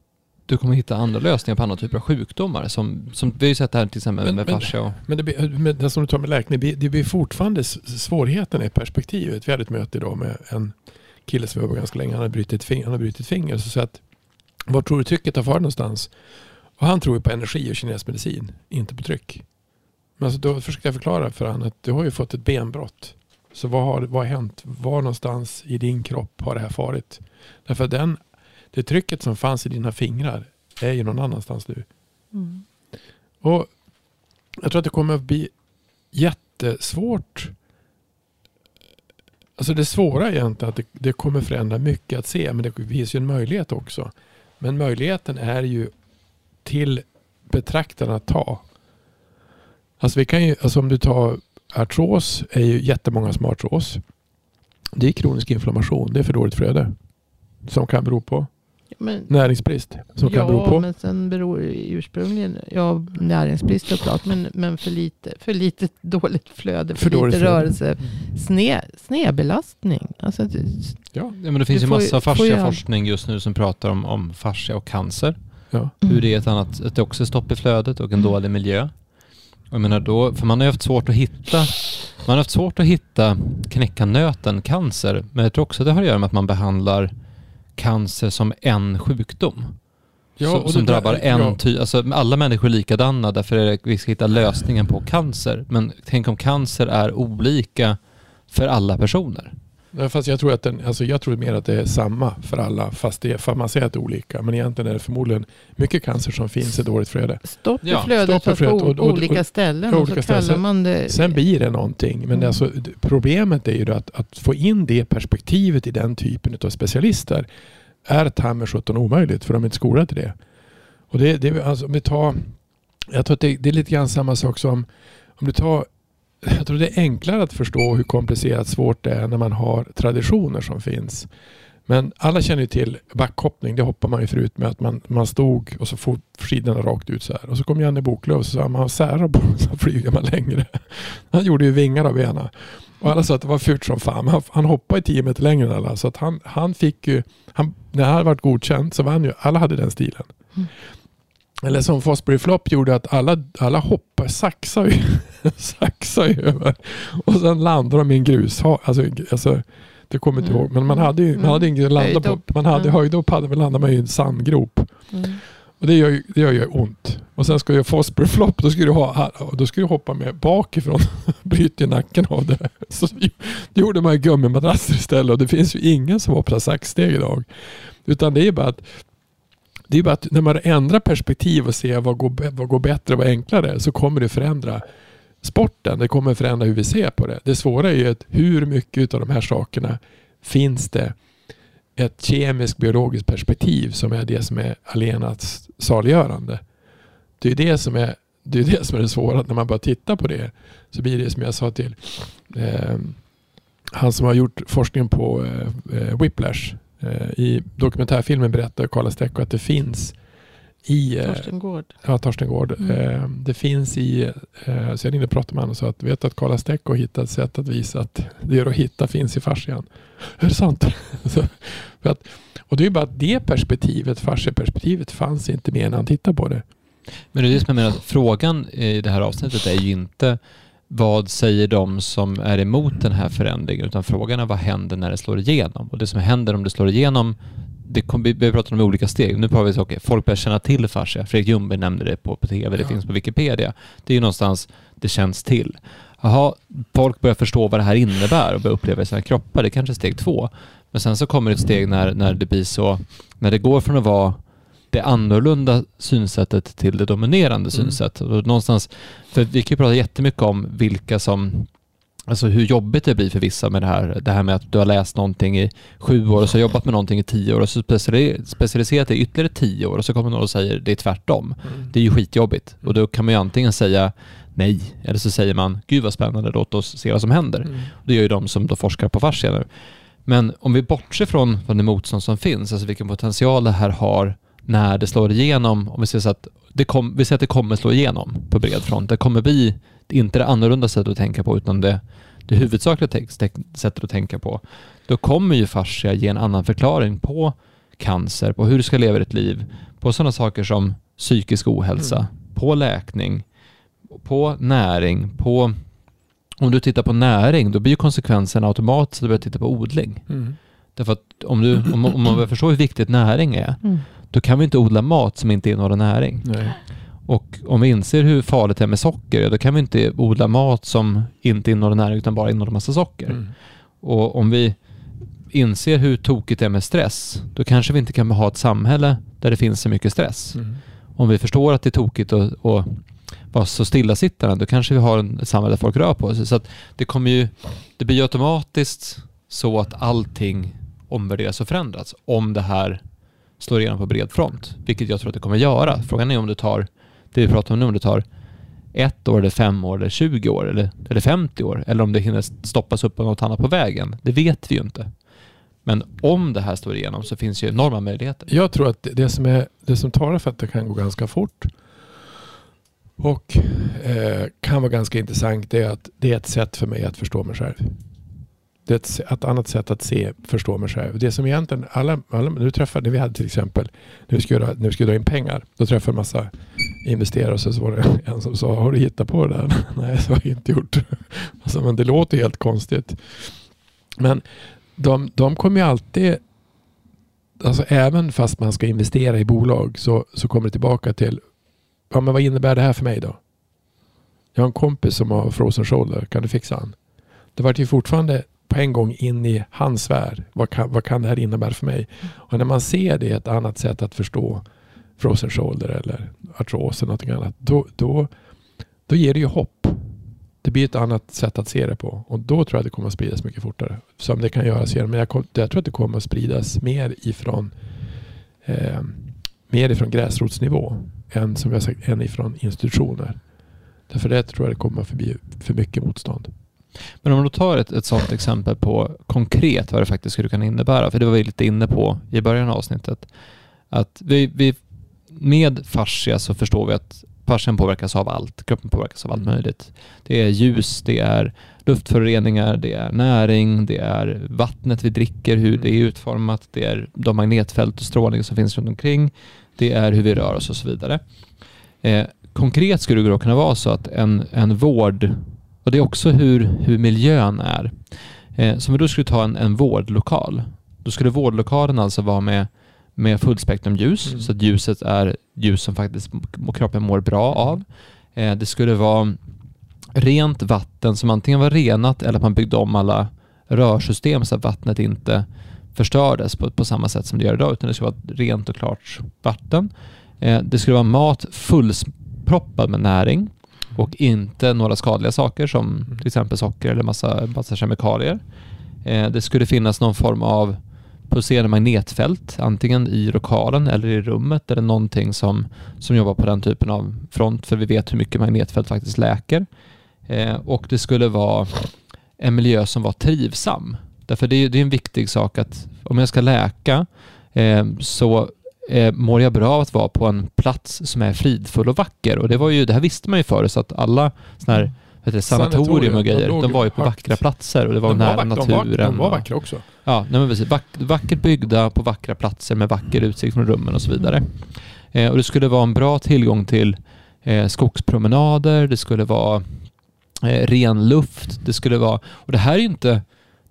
du kommer hitta andra lösningar på andra typer av sjukdomar. Som, som vi har ju sett här till exempel Men- med men- fascia och... Men det, med det som du tar med läkning, det blir, det fortfarande svårigheten i perspektivet. Vi hade ett möte idag med en kille som vi var ganska länge. Han hade brutit. Han brutit finger. Så jag att, var tror du trycket har varit någonstans? Och han tror ju på energi och kinesisk medicin, inte på tryck. Men alltså då försökte jag förklara för honom att du har ju fått ett benbrott. Så vad har, vad har hänt? Var någonstans i din kropp har det här farit? Därför att den, det trycket som fanns i dina fingrar är ju någon annanstans nu. Mm. Och jag tror att det kommer att bli jättesvårt. Alltså det svåra är egentligen att det, det kommer förändra mycket att se. Men det finns ju en möjlighet också. Men möjligheten är ju till betraktarna att ta. Alltså vi kan ju, alltså om du tar artros är ju jättemånga som har artros. Det är kronisk inflammation. Det är för dåligt flöde. Som kan bero på Men, Näringsbrist som kan bero ja, på? men sen beror ursprungligen, ja näringsbrist såklart, men, men för, lite, för lite dåligt flöde, för, För dåligt lite flöde. rörelse, sne, snedbelastning. Alltså, det- Ja. Ja, men det finns ju massa all- fasciaforskning just nu som pratar om, om fascia och cancer. ja. Hur det är ett annat, att det också är stopp i flödet och en dålig miljö. Och Jag menar då, för man har ju haft svårt att hitta, man har haft svårt att hitta knäcka nöten cancer, men jag tror också det har att göra med att man behandlar cancer som en sjukdom. Ja, som som det där- drabbar en ja. ty, alltså alla människor är likadana, därför är det, vi ska hitta lösningen på cancer. Men tänk om cancer är olika för alla personer. Ja, fast jag tror, att den, alltså jag tror mer att det är samma för alla, fast det, för man säger att det är olika. Men egentligen är det förmodligen mycket cancer som finns i dåligt flöde. Stopp i Ja, flödet stopp i flödet. Och- och- olika och- ställen. på Och olika så kallar ställen. man det... Sen blir det någonting. Men Mm. alltså, problemet är ju då att, att få in det perspektivet i den typen av specialister är ta mig sjutton omöjligt för de är inte skolade till det. Och det, det alltså, om vi tar, jag tror att det, det är lite grann samma sak som om du tar jag tror det är enklare att förstå hur komplicerat svårt det är när man har traditioner som finns. Men alla känner ju till backhoppning. Det hoppar man ju förut med att man, man stod och så får skidorna rakt ut så här. Och så kom Janne Boklöv och så sa man har särar på så flyger man längre. Han gjorde ju vingar av benen. Och alla sa att det var fult som fan. Han, han hoppade i tio meter längre än alla. Så att han, han fick ju, han, när han hade varit godkänd så vann ju, alla hade den stilen. Mm. Eller som Fosbury Flop gjorde att alla, alla hoppar, saxar ju, saxar ju över. Och sen landar de i en grus. Alltså, alltså, det kommer inte Mm. ihåg. Men man hade ju man hade ingen att landa på. Man hade Mm. höjdhopp, hade, men landade man i en sandgrop. Mm. Och det gör, ju, det gör ju ont. Och sen ska du göra Fosbury Flop, då ska du, ha, då ska du hoppa med bakifrån. Bryter ju nacken av det. Så det gjorde man ju gummimadrasser istället. Och det finns ju ingen som hoppar saxsteg idag. Utan det är bara att det är bara att när man ändrar perspektiv och ser vad går, vad går bättre och vad enklare så kommer det förändra sporten. Det kommer förändra hur vi ser på det. Det svåra är ju att hur mycket av de här sakerna finns det ett kemiskt biologiskt perspektiv som är det som är allenat saliggörande. Det är det som är det, är det som är det svåra. När man bara titta på det så blir det som jag sa till eh, han som har gjort forskningen på eh, eh Whiplash. Eh, I dokumentärfilmen berättar Karla Stecco att det finns i eh, Torsten Gård. Ja, Torsten Gård. Mm. Eh, det finns i, så jag ringde och pratade med honom och sa att vet du att Karla har hittat ett sätt att visa att det går att hitta finns i fascian. Är det sant? så, för att, och det är ju bara att det perspektivet, fasciaperspektivet, fanns inte med när han tittade på det. Men det är det som jag menar, att frågan i det här avsnittet är ju inte vad säger de som är emot den här förändringen, utan frågan är vad händer när det slår igenom? Och det som händer om det slår igenom, det kom, vi vi pratar om olika steg. Nu pratar vi så, okej, folk börjar känna till fascia. Fredrik Ljungberg nämnde det på, på tv, det Ja. finns på Wikipedia. Det är ju någonstans det känns till. Jaha, folk börjar förstå vad det här innebär och börjar uppleva i sina kroppar. Det är kanske är steg två. Men sen så kommer ett steg när, när det blir så, när det går från att vara det annorlunda synsättet till det dominerande Mm. synsättet. Och någonstans, för vi kan ju prata jättemycket om vilka som Alltså hur jobbigt det blir för vissa med det här. Det här med att du har läst någonting i sju år och så har jobbat med någonting i tio år och så speciali- specialiserat dig i ytterligare tio år och så kommer någon och säger det är tvärtom. Det är ju skitjobbigt. Och då kan man ju antingen säga nej eller så säger man gud vad spännande, låt oss se vad som händer. Mm. Det gör ju de som då forskar på fascia nu. Men om vi bortser från, från det motstånd som finns, alltså vilken potential det här har när det slår igenom, om vi säger så att det, kom, vi säger att det kommer slå igenom på bred front. Det kommer bli inte det annorlunda sättet att tänka på utan det, det huvudsakliga sättet att tänka på. Då kommer ju fascia ge en annan förklaring på cancer, på hur du ska leva ditt liv, på sådana saker som psykisk ohälsa, Mm. på läkning, på näring, på om du tittar på näring, då blir ju konsekvensen automatiskt att du börjar titta på odling. Mm. Därför att om, du, om, om man börjar förstå hur viktigt näring är, Mm. Då kan vi inte odla mat som inte innehåller näring. Nej. Och om vi inser hur farligt det är med socker, då kan vi inte odla mat som inte innehåller näring utan bara innehåller massa socker. Mm. Och om vi inser hur tokigt det är med stress, då kanske vi inte kan ha ett samhälle där det finns så mycket stress. Mm. Om vi förstår att det är tokigt att, att vara så stillasittande, då kanske vi har en- ett samhälle där folk rör på sig. Så det kommer ju, det blir automatiskt så att allting omvärderas och förändras om det här slår igenom på bred front, vilket jag tror att det kommer göra. Frågan är om det tar, det vi pratar om nu, om det tar ett år, eller fem år, eller 20 år, eller, eller 50 år, eller om det hinner stoppas upp av något annat på vägen. Det vet vi ju inte. Men om det här står igenom så finns ju enorma möjligheter. Jag tror att det som, är, det som talar för att det kan gå ganska fort och eh, kan vara ganska intressant det är att det är ett sätt för mig att förstå mig själv. Det är ett, ett annat sätt att se, förstå mig själv. Det som egentligen alla, alla nu träffade, vi hade till exempel, när vi skulle, nu ska dra in pengar, då träffade en massa investerare och så var det en som sa, har du hittat på det där? Nej, så har jag inte gjort. Alltså, men det låter helt konstigt. Men de, de kommer ju alltid, alltså även fast man ska investera i bolag så, så kommer det tillbaka till, ja men vad innebär det här för mig då? Jag har en kompis som har frozen shoulder, kan du fixa han? Det var ju fortfarande på en gång in i hans värld. Vad kan, vad kan det här innebära för mig? Och när man ser det ett annat sätt att förstå frozen shoulder eller artros eller någonting annat. Då, då, då ger det ju hopp. Det blir ett annat sätt att se det på. Och då tror jag att det kommer att spridas mycket fortare. Som det kan göras genom. Men jag, jag tror att det kommer att spridas mer ifrån, eh, mer ifrån gräsrotsnivå än, som jag sagt, än ifrån institutioner. Därför det tror jag det kommer att bli för mycket motstånd. Men om du tar ett, ett sådant exempel på konkret vad det faktiskt skulle kunna innebära, för det var vi lite inne på i början av avsnittet. Att vi, vi med fascia så förstår vi att fascian påverkas av allt, kroppen påverkas av allt mm. möjligt. Det är ljus, det är luftföroreningar, det är näring, det är vattnet vi dricker, hur det är utformat, det är de magnetfält och strålning som finns runt omkring, det är hur vi rör oss och så vidare. Eh, konkret skulle det då kunna vara så att en, en vård och det är också hur, hur miljön är. Eh, som vi då skulle ta en, en vårdlokal. Då skulle vårdlokalen alltså vara med, med fullspektrumljus, mm. så att ljuset är ljus som faktiskt kroppen mår bra av. Eh, det skulle vara rent vatten som antingen var renat eller att man byggde om alla rörsystem så att vattnet inte förstördes på, på samma sätt som det gör idag, utan det skulle vara rent och klart vatten. Eh, det skulle vara mat fullproppad med näring och inte några skadliga saker som mm. till exempel socker eller massa, massa kemikalier. Eh, det skulle finnas någon form av pulserande magnetfält, antingen i lokalen eller i rummet eller någonting som, som jobbar på den typen av front, för vi vet hur mycket magnetfält faktiskt läker. Eh, och det skulle vara en miljö som var trivsam. Därför det är, det är en viktig sak att om jag ska läka eh, så eh, mår jag bra av att vara på en plats som är fridfull och vacker. Och det var ju, det här visste man ju förr, så att alla sådana här vet du, sanatorium och grejer, de, de var ju på vackra platser och det var de nära var, naturen. De var, de var vackra också. Ja, nej men precis. Vack, vackert byggda på vackra platser med vacker utsikt från rummen och så vidare. Eh, och det skulle vara en bra tillgång till eh, skogspromenader, det skulle vara eh, ren luft, det skulle vara... Och det här är ju inte,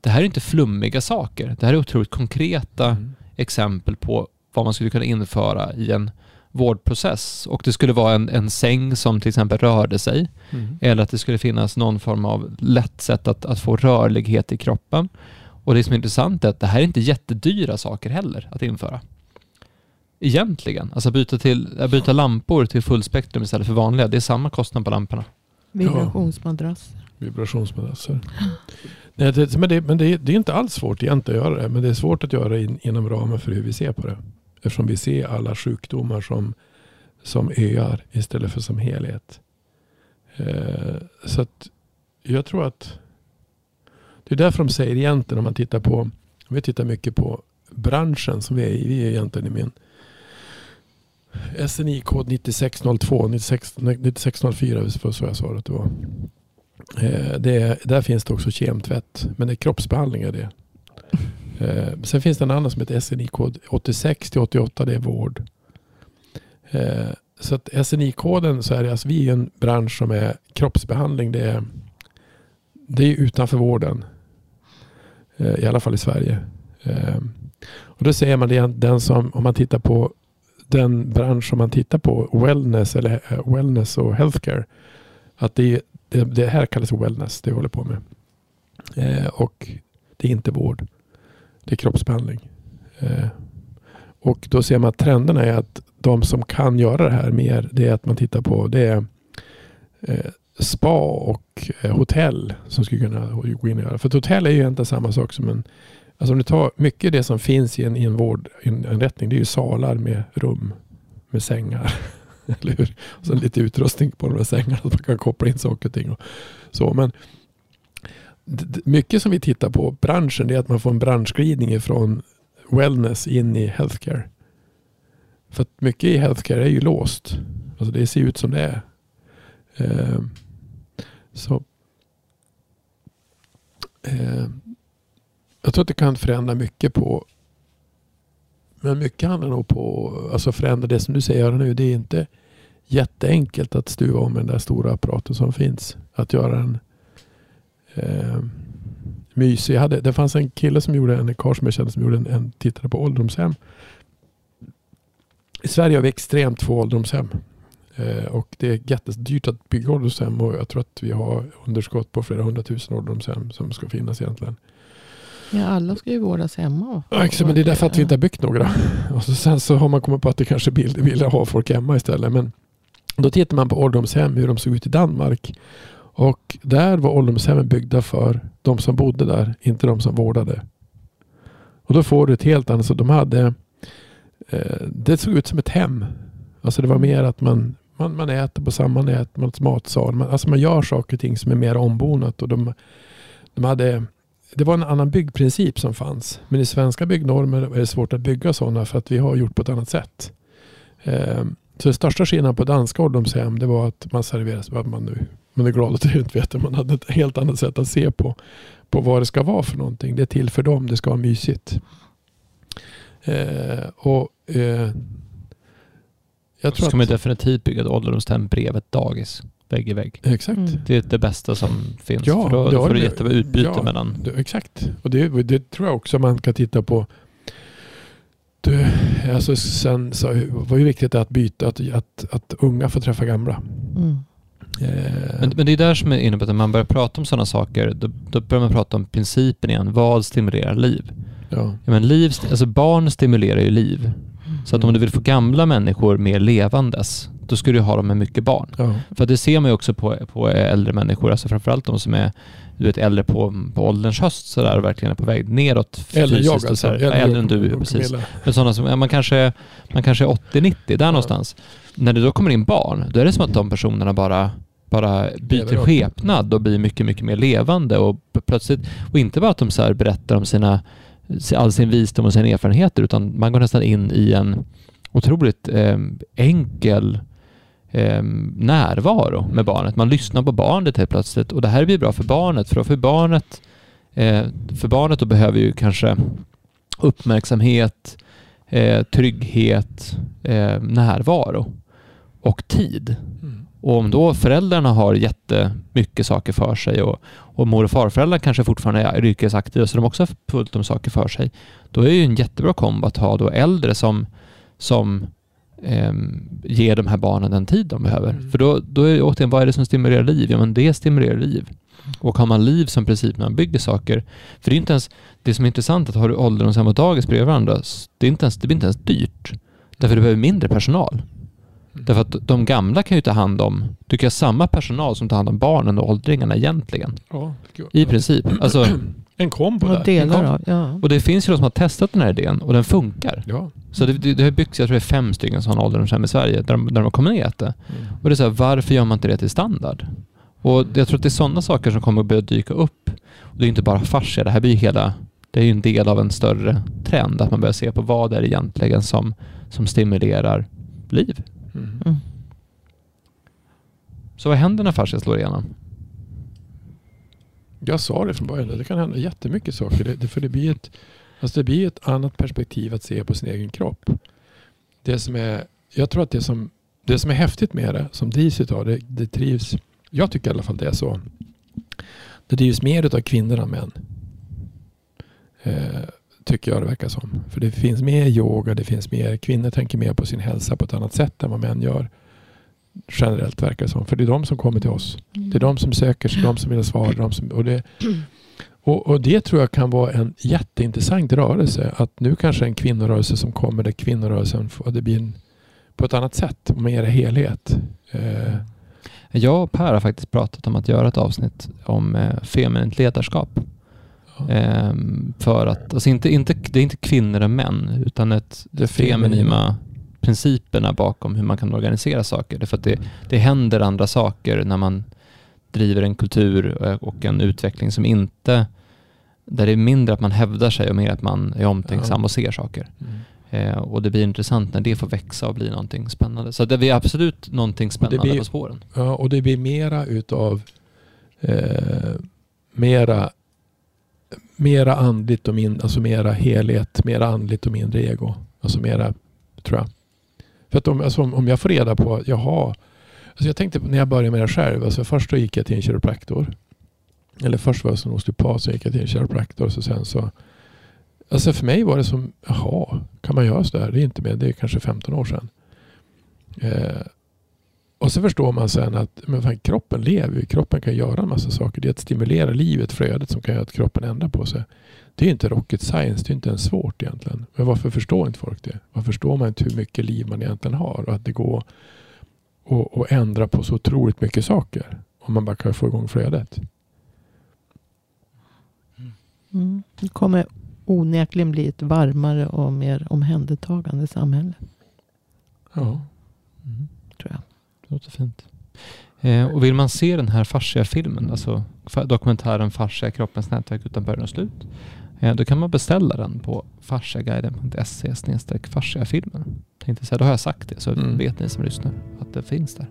det här är inte flummiga saker. Det här är otroligt konkreta mm. exempel på vad man skulle kunna införa i en vårdprocess. Och det skulle vara en, en säng som till exempel rörde sig. Mm. Eller att det skulle finnas någon form av lätt sätt att, att få rörlighet i kroppen. Och det som är intressant är att det här är inte jättedyra saker heller att införa. Egentligen. Alltså byta, till, byta lampor till fullspektrum istället för vanliga. Det är samma kostnad på lamporna. Vibrationsmadrasser. Ja. Vibrationsmadrasser. Nej, det, men det, men det, det, är inte alls svårt egentligen att göra det. Men det är svårt att göra in, inom ramen för hur vi ser på det. Eftersom vi ser alla sjukdomar som, som öar istället för som helhet. Eh, så att jag tror att det är därför de säger egentligen om man tittar på, vi tittar mycket på branschen som vi är i. Vi är egentligen i min SNI-kod 9602, 96, 9604 var så jag sa att det var. Eh, det där finns det också kemtvätt. Men det är kroppsbehandling är det. Eh, sen finns det en annan som heter SNI-kod 86 till 88. Det är vård. Eh, så att SNI-koden så är det, alltså vi är en bransch som är kroppsbehandling. Det är, det är utanför vården. Eh, I alla fall i Sverige. Eh, och då ser man det, den som, om man tittar på den bransch som man tittar på, wellness eller eh, wellness och healthcare. Att det det, det här kallas wellness, det vi håller på med. Eh, och det är inte vård. Det är kroppsbehandling. Eh, och då ser man att trenderna är att de som kan göra det här mer, det är att man tittar på det är eh, spa och eh, hotell som skulle kunna gå in och göra. För ett hotell är ju egentligen samma sak som en Alltså om du tar mycket det som finns i en, i en vårdinrättning, det är ju salar med rum med sängar. Eller hur? Och sen lite utrustning på de där sängarna så man kan koppla in saker och ting. Och så. Men mycket som vi tittar på branschen är att man får en branschglidning från wellness in i healthcare. För att mycket i healthcare är ju låst. Alltså det ser ut som det är. Eh, så eh, Jag tror att det kan förändra mycket på men mycket handlar nog på alltså förändra det som du säger nu. Det är inte jätteenkelt att stuva om den där stora apparaten som finns. Att göra den eh, mysig. Jag hade, det fanns en kille som gjorde en karl som jag kände som gjorde en, en tittade på ålderdomshem. I Sverige har vi extremt få ålderdomshem. Eh, och det är jättedyrt att bygga ålderdomshem och jag tror att vi har underskott på flera hundratusen ålderdomshem som ska finnas egentligen. Ja, alla ska ju vårdas hemma. Ja, exakt, men det är därför att vi inte har byggt några. Och så, sen så har man kommit på att det kanske vill, vill ha folk hemma istället. Men då tittar man på ålderdomshem, hur de såg ut i Danmark. Och där var ålderdomshemmen byggda för de som bodde där, inte de som vårdade. Och då får du ett helt annat, så de hade, eh, det såg ut som ett hem. Alltså det var mer att man, man, man äter på samma nät, man har matsal. Man, alltså man gör saker och ting som är mer ombonat. Och de, de hade, det var en annan byggprincip som fanns. Men i svenska byggnormer är det svårt att bygga sådana för att vi har gjort på ett annat sätt. Eh, så den största skillnaden på danska ålderdomshem det var att man serverades vad man nu man är glad att du inte vet det. Man hade ett helt annat sätt att se på, på vad det ska vara för någonting. Det är till för dem, det ska vara mysigt. Eh, och eh, jag tror ska man att, definitivt bygga ett ålderdomshem bredvid ett dagis, vägg i vägg. Exakt. Mm. Det är det bästa som finns. Ja, för då, det får du det- jättebra utbyte ja. mellan... Det, exakt. Och det, det tror jag också man kan titta på. Du, alltså sen så var ju viktigt att byta, att, att, att unga får träffa gamla. Mm. Eh, Men, men det är där som är inne på att när man börjar prata om sådana saker, då, då börjar man prata om principen igen. Vad stimulerar liv? ja. Ja, men liv alltså barn stimulerar ju liv. Så att om du vill få gamla människor mer levandes, då ska du ha dem med mycket barn. Ja. För det ser man ju också på, på äldre människor, alltså framförallt de som är du vet, äldre på, på ålderns höst sådär och verkligen är på väg neråt Eller jag alltså. så. Ja, äldre än du, precis. Men sådana som, ja, man kanske, man kanske är 80-90, där någonstans. När det då kommer in barn, då är det som att de personerna bara, bara byter skepnad och blir mycket, mycket mer levande och plötsligt, och inte bara att de så berättar om sina, all sin visdom och sina erfarenheter, utan man går nästan in i en otroligt eh, enkel eh, närvaro med barnet. Man lyssnar på barnet helt plötsligt och det här blir bra för barnet, för, för barnet eh, för barnet då behöver ju kanske uppmärksamhet, eh, trygghet, eh, närvaro och tid. Mm. Och om då föräldrarna har jättemycket saker för sig och, och mor och farföräldrar kanske fortfarande är yrkesaktiva så de också har fullt om saker för sig, då är det ju en jättebra kombo att ha då äldre som, som ehm, ger de här barnen den tid de behöver. Mm. För då, då är det återigen, vad är det som stimulerar liv? Ja, men det stimulerar liv. Och har man liv som princip när man bygger saker, för det är inte ens, det som är intressant att har du ålderdomshem och dagis bredvid varandra, det, är inte ens, det blir inte ens dyrt. Därför du behöver mindre personal. Därför att de gamla kan ju ta hand om, du kan ha samma personal som tar hand om barnen och åldringarna egentligen. Ja. I princip. Alltså, En kombo Och där. delar av, ja. och det finns ju de som har testat den här idén och den funkar. Ja. Så det, det, det har byggts, jag tror det är fem stycken sådana ålderdomshem i Sverige där de, där de har kombinerat det. Mm. Och det är så här, varför gör man inte det till standard? Och jag tror att det är sådana saker som kommer att börja dyka upp. Och det är inte bara fascia, det här blir ju hela, det är ju en del av en större trend, att man börjar se på vad är det egentligen som, som stimulerar liv. Mm. Mm. Så vad händer när fascia slår igenom? Jag sa det från början, det kan hända jättemycket saker. Det, det, för det blir, ett, alltså det blir ett annat perspektiv att se på sin egen kropp. Det som är, jag tror att det som, det som är häftigt med det, som drivs utav det, det trivs, jag tycker i alla fall det är så. Det drivs mer utav kvinnor än män. Eh, tycker jag det verkar som. För det finns mer yoga, det finns mer, kvinnor tänker mer på sin hälsa på ett annat sätt än vad män gör. Generellt verkar det som. För det är de som kommer till oss. Det är de som söker sig, de som vill ha svar. De som, och, det, och, och det tror jag kan vara en jätteintressant rörelse. Att nu kanske en kvinnorörelse som kommer där kvinnorörelsen får, det blir en, på ett annat sätt, mer helhet. Eh, Jag och Per har faktiskt pratat om att göra ett avsnitt om eh, feminint ledarskap. Ehm, för att, alltså inte, inte, det är inte kvinnor och män, utan ett, det feminina principerna bakom hur man kan organisera saker. Det är för att det, det händer andra saker när man driver en kultur eh, och en utveckling som inte, där det är mindre att man hävdar sig och mer att man är omtänksam och ser saker. Mm. Eh, och det blir intressant när det får växa och bli någonting spännande. Så det blir absolut någonting spännande blir- på spåren. Ja, och det blir mera utav eh, mera, mera andligt och min, alltså mera helhet, mera andligt och mindre ego. Alltså mera, tror jag. För att om, alltså om, jag får reda på, jaha, alltså jag tänkte när jag började med det själv, alltså först då gick jag till en kiropraktor. Eller först var jag som osteopat, så gick jag till en kiropraktor, så sen så Alltså för mig var det som, jaha, kan man göra sådär? Det är inte med, det är kanske 15 år sedan. Eh, och så förstår man sen att men fan, kroppen lever. Kroppen kan göra en massa saker. Det är att stimulera livet, flödet som kan göra att kroppen ändrar på sig. Det är inte rocket science. Det är inte ens svårt egentligen. Men varför förstår inte folk det? Varför förstår man inte hur mycket liv man egentligen har? Och att det går att att ändra på så otroligt mycket saker. Om man bara kan få igång flödet. Mm. Det kommer onekligen bli ett varmare och mer omhändertagande samhälle. Ja. Mm. Det låter fint. Eh, och vill man se den här fascia-filmen, alltså fa- dokumentären Fascia, kroppens nätverk utan början och slut, eh, då kan man beställa den på fasciaguiden.se fasciafilmen. Tänkte säga, då har jag sagt det så Mm. vet ni som lyssnar att det finns där.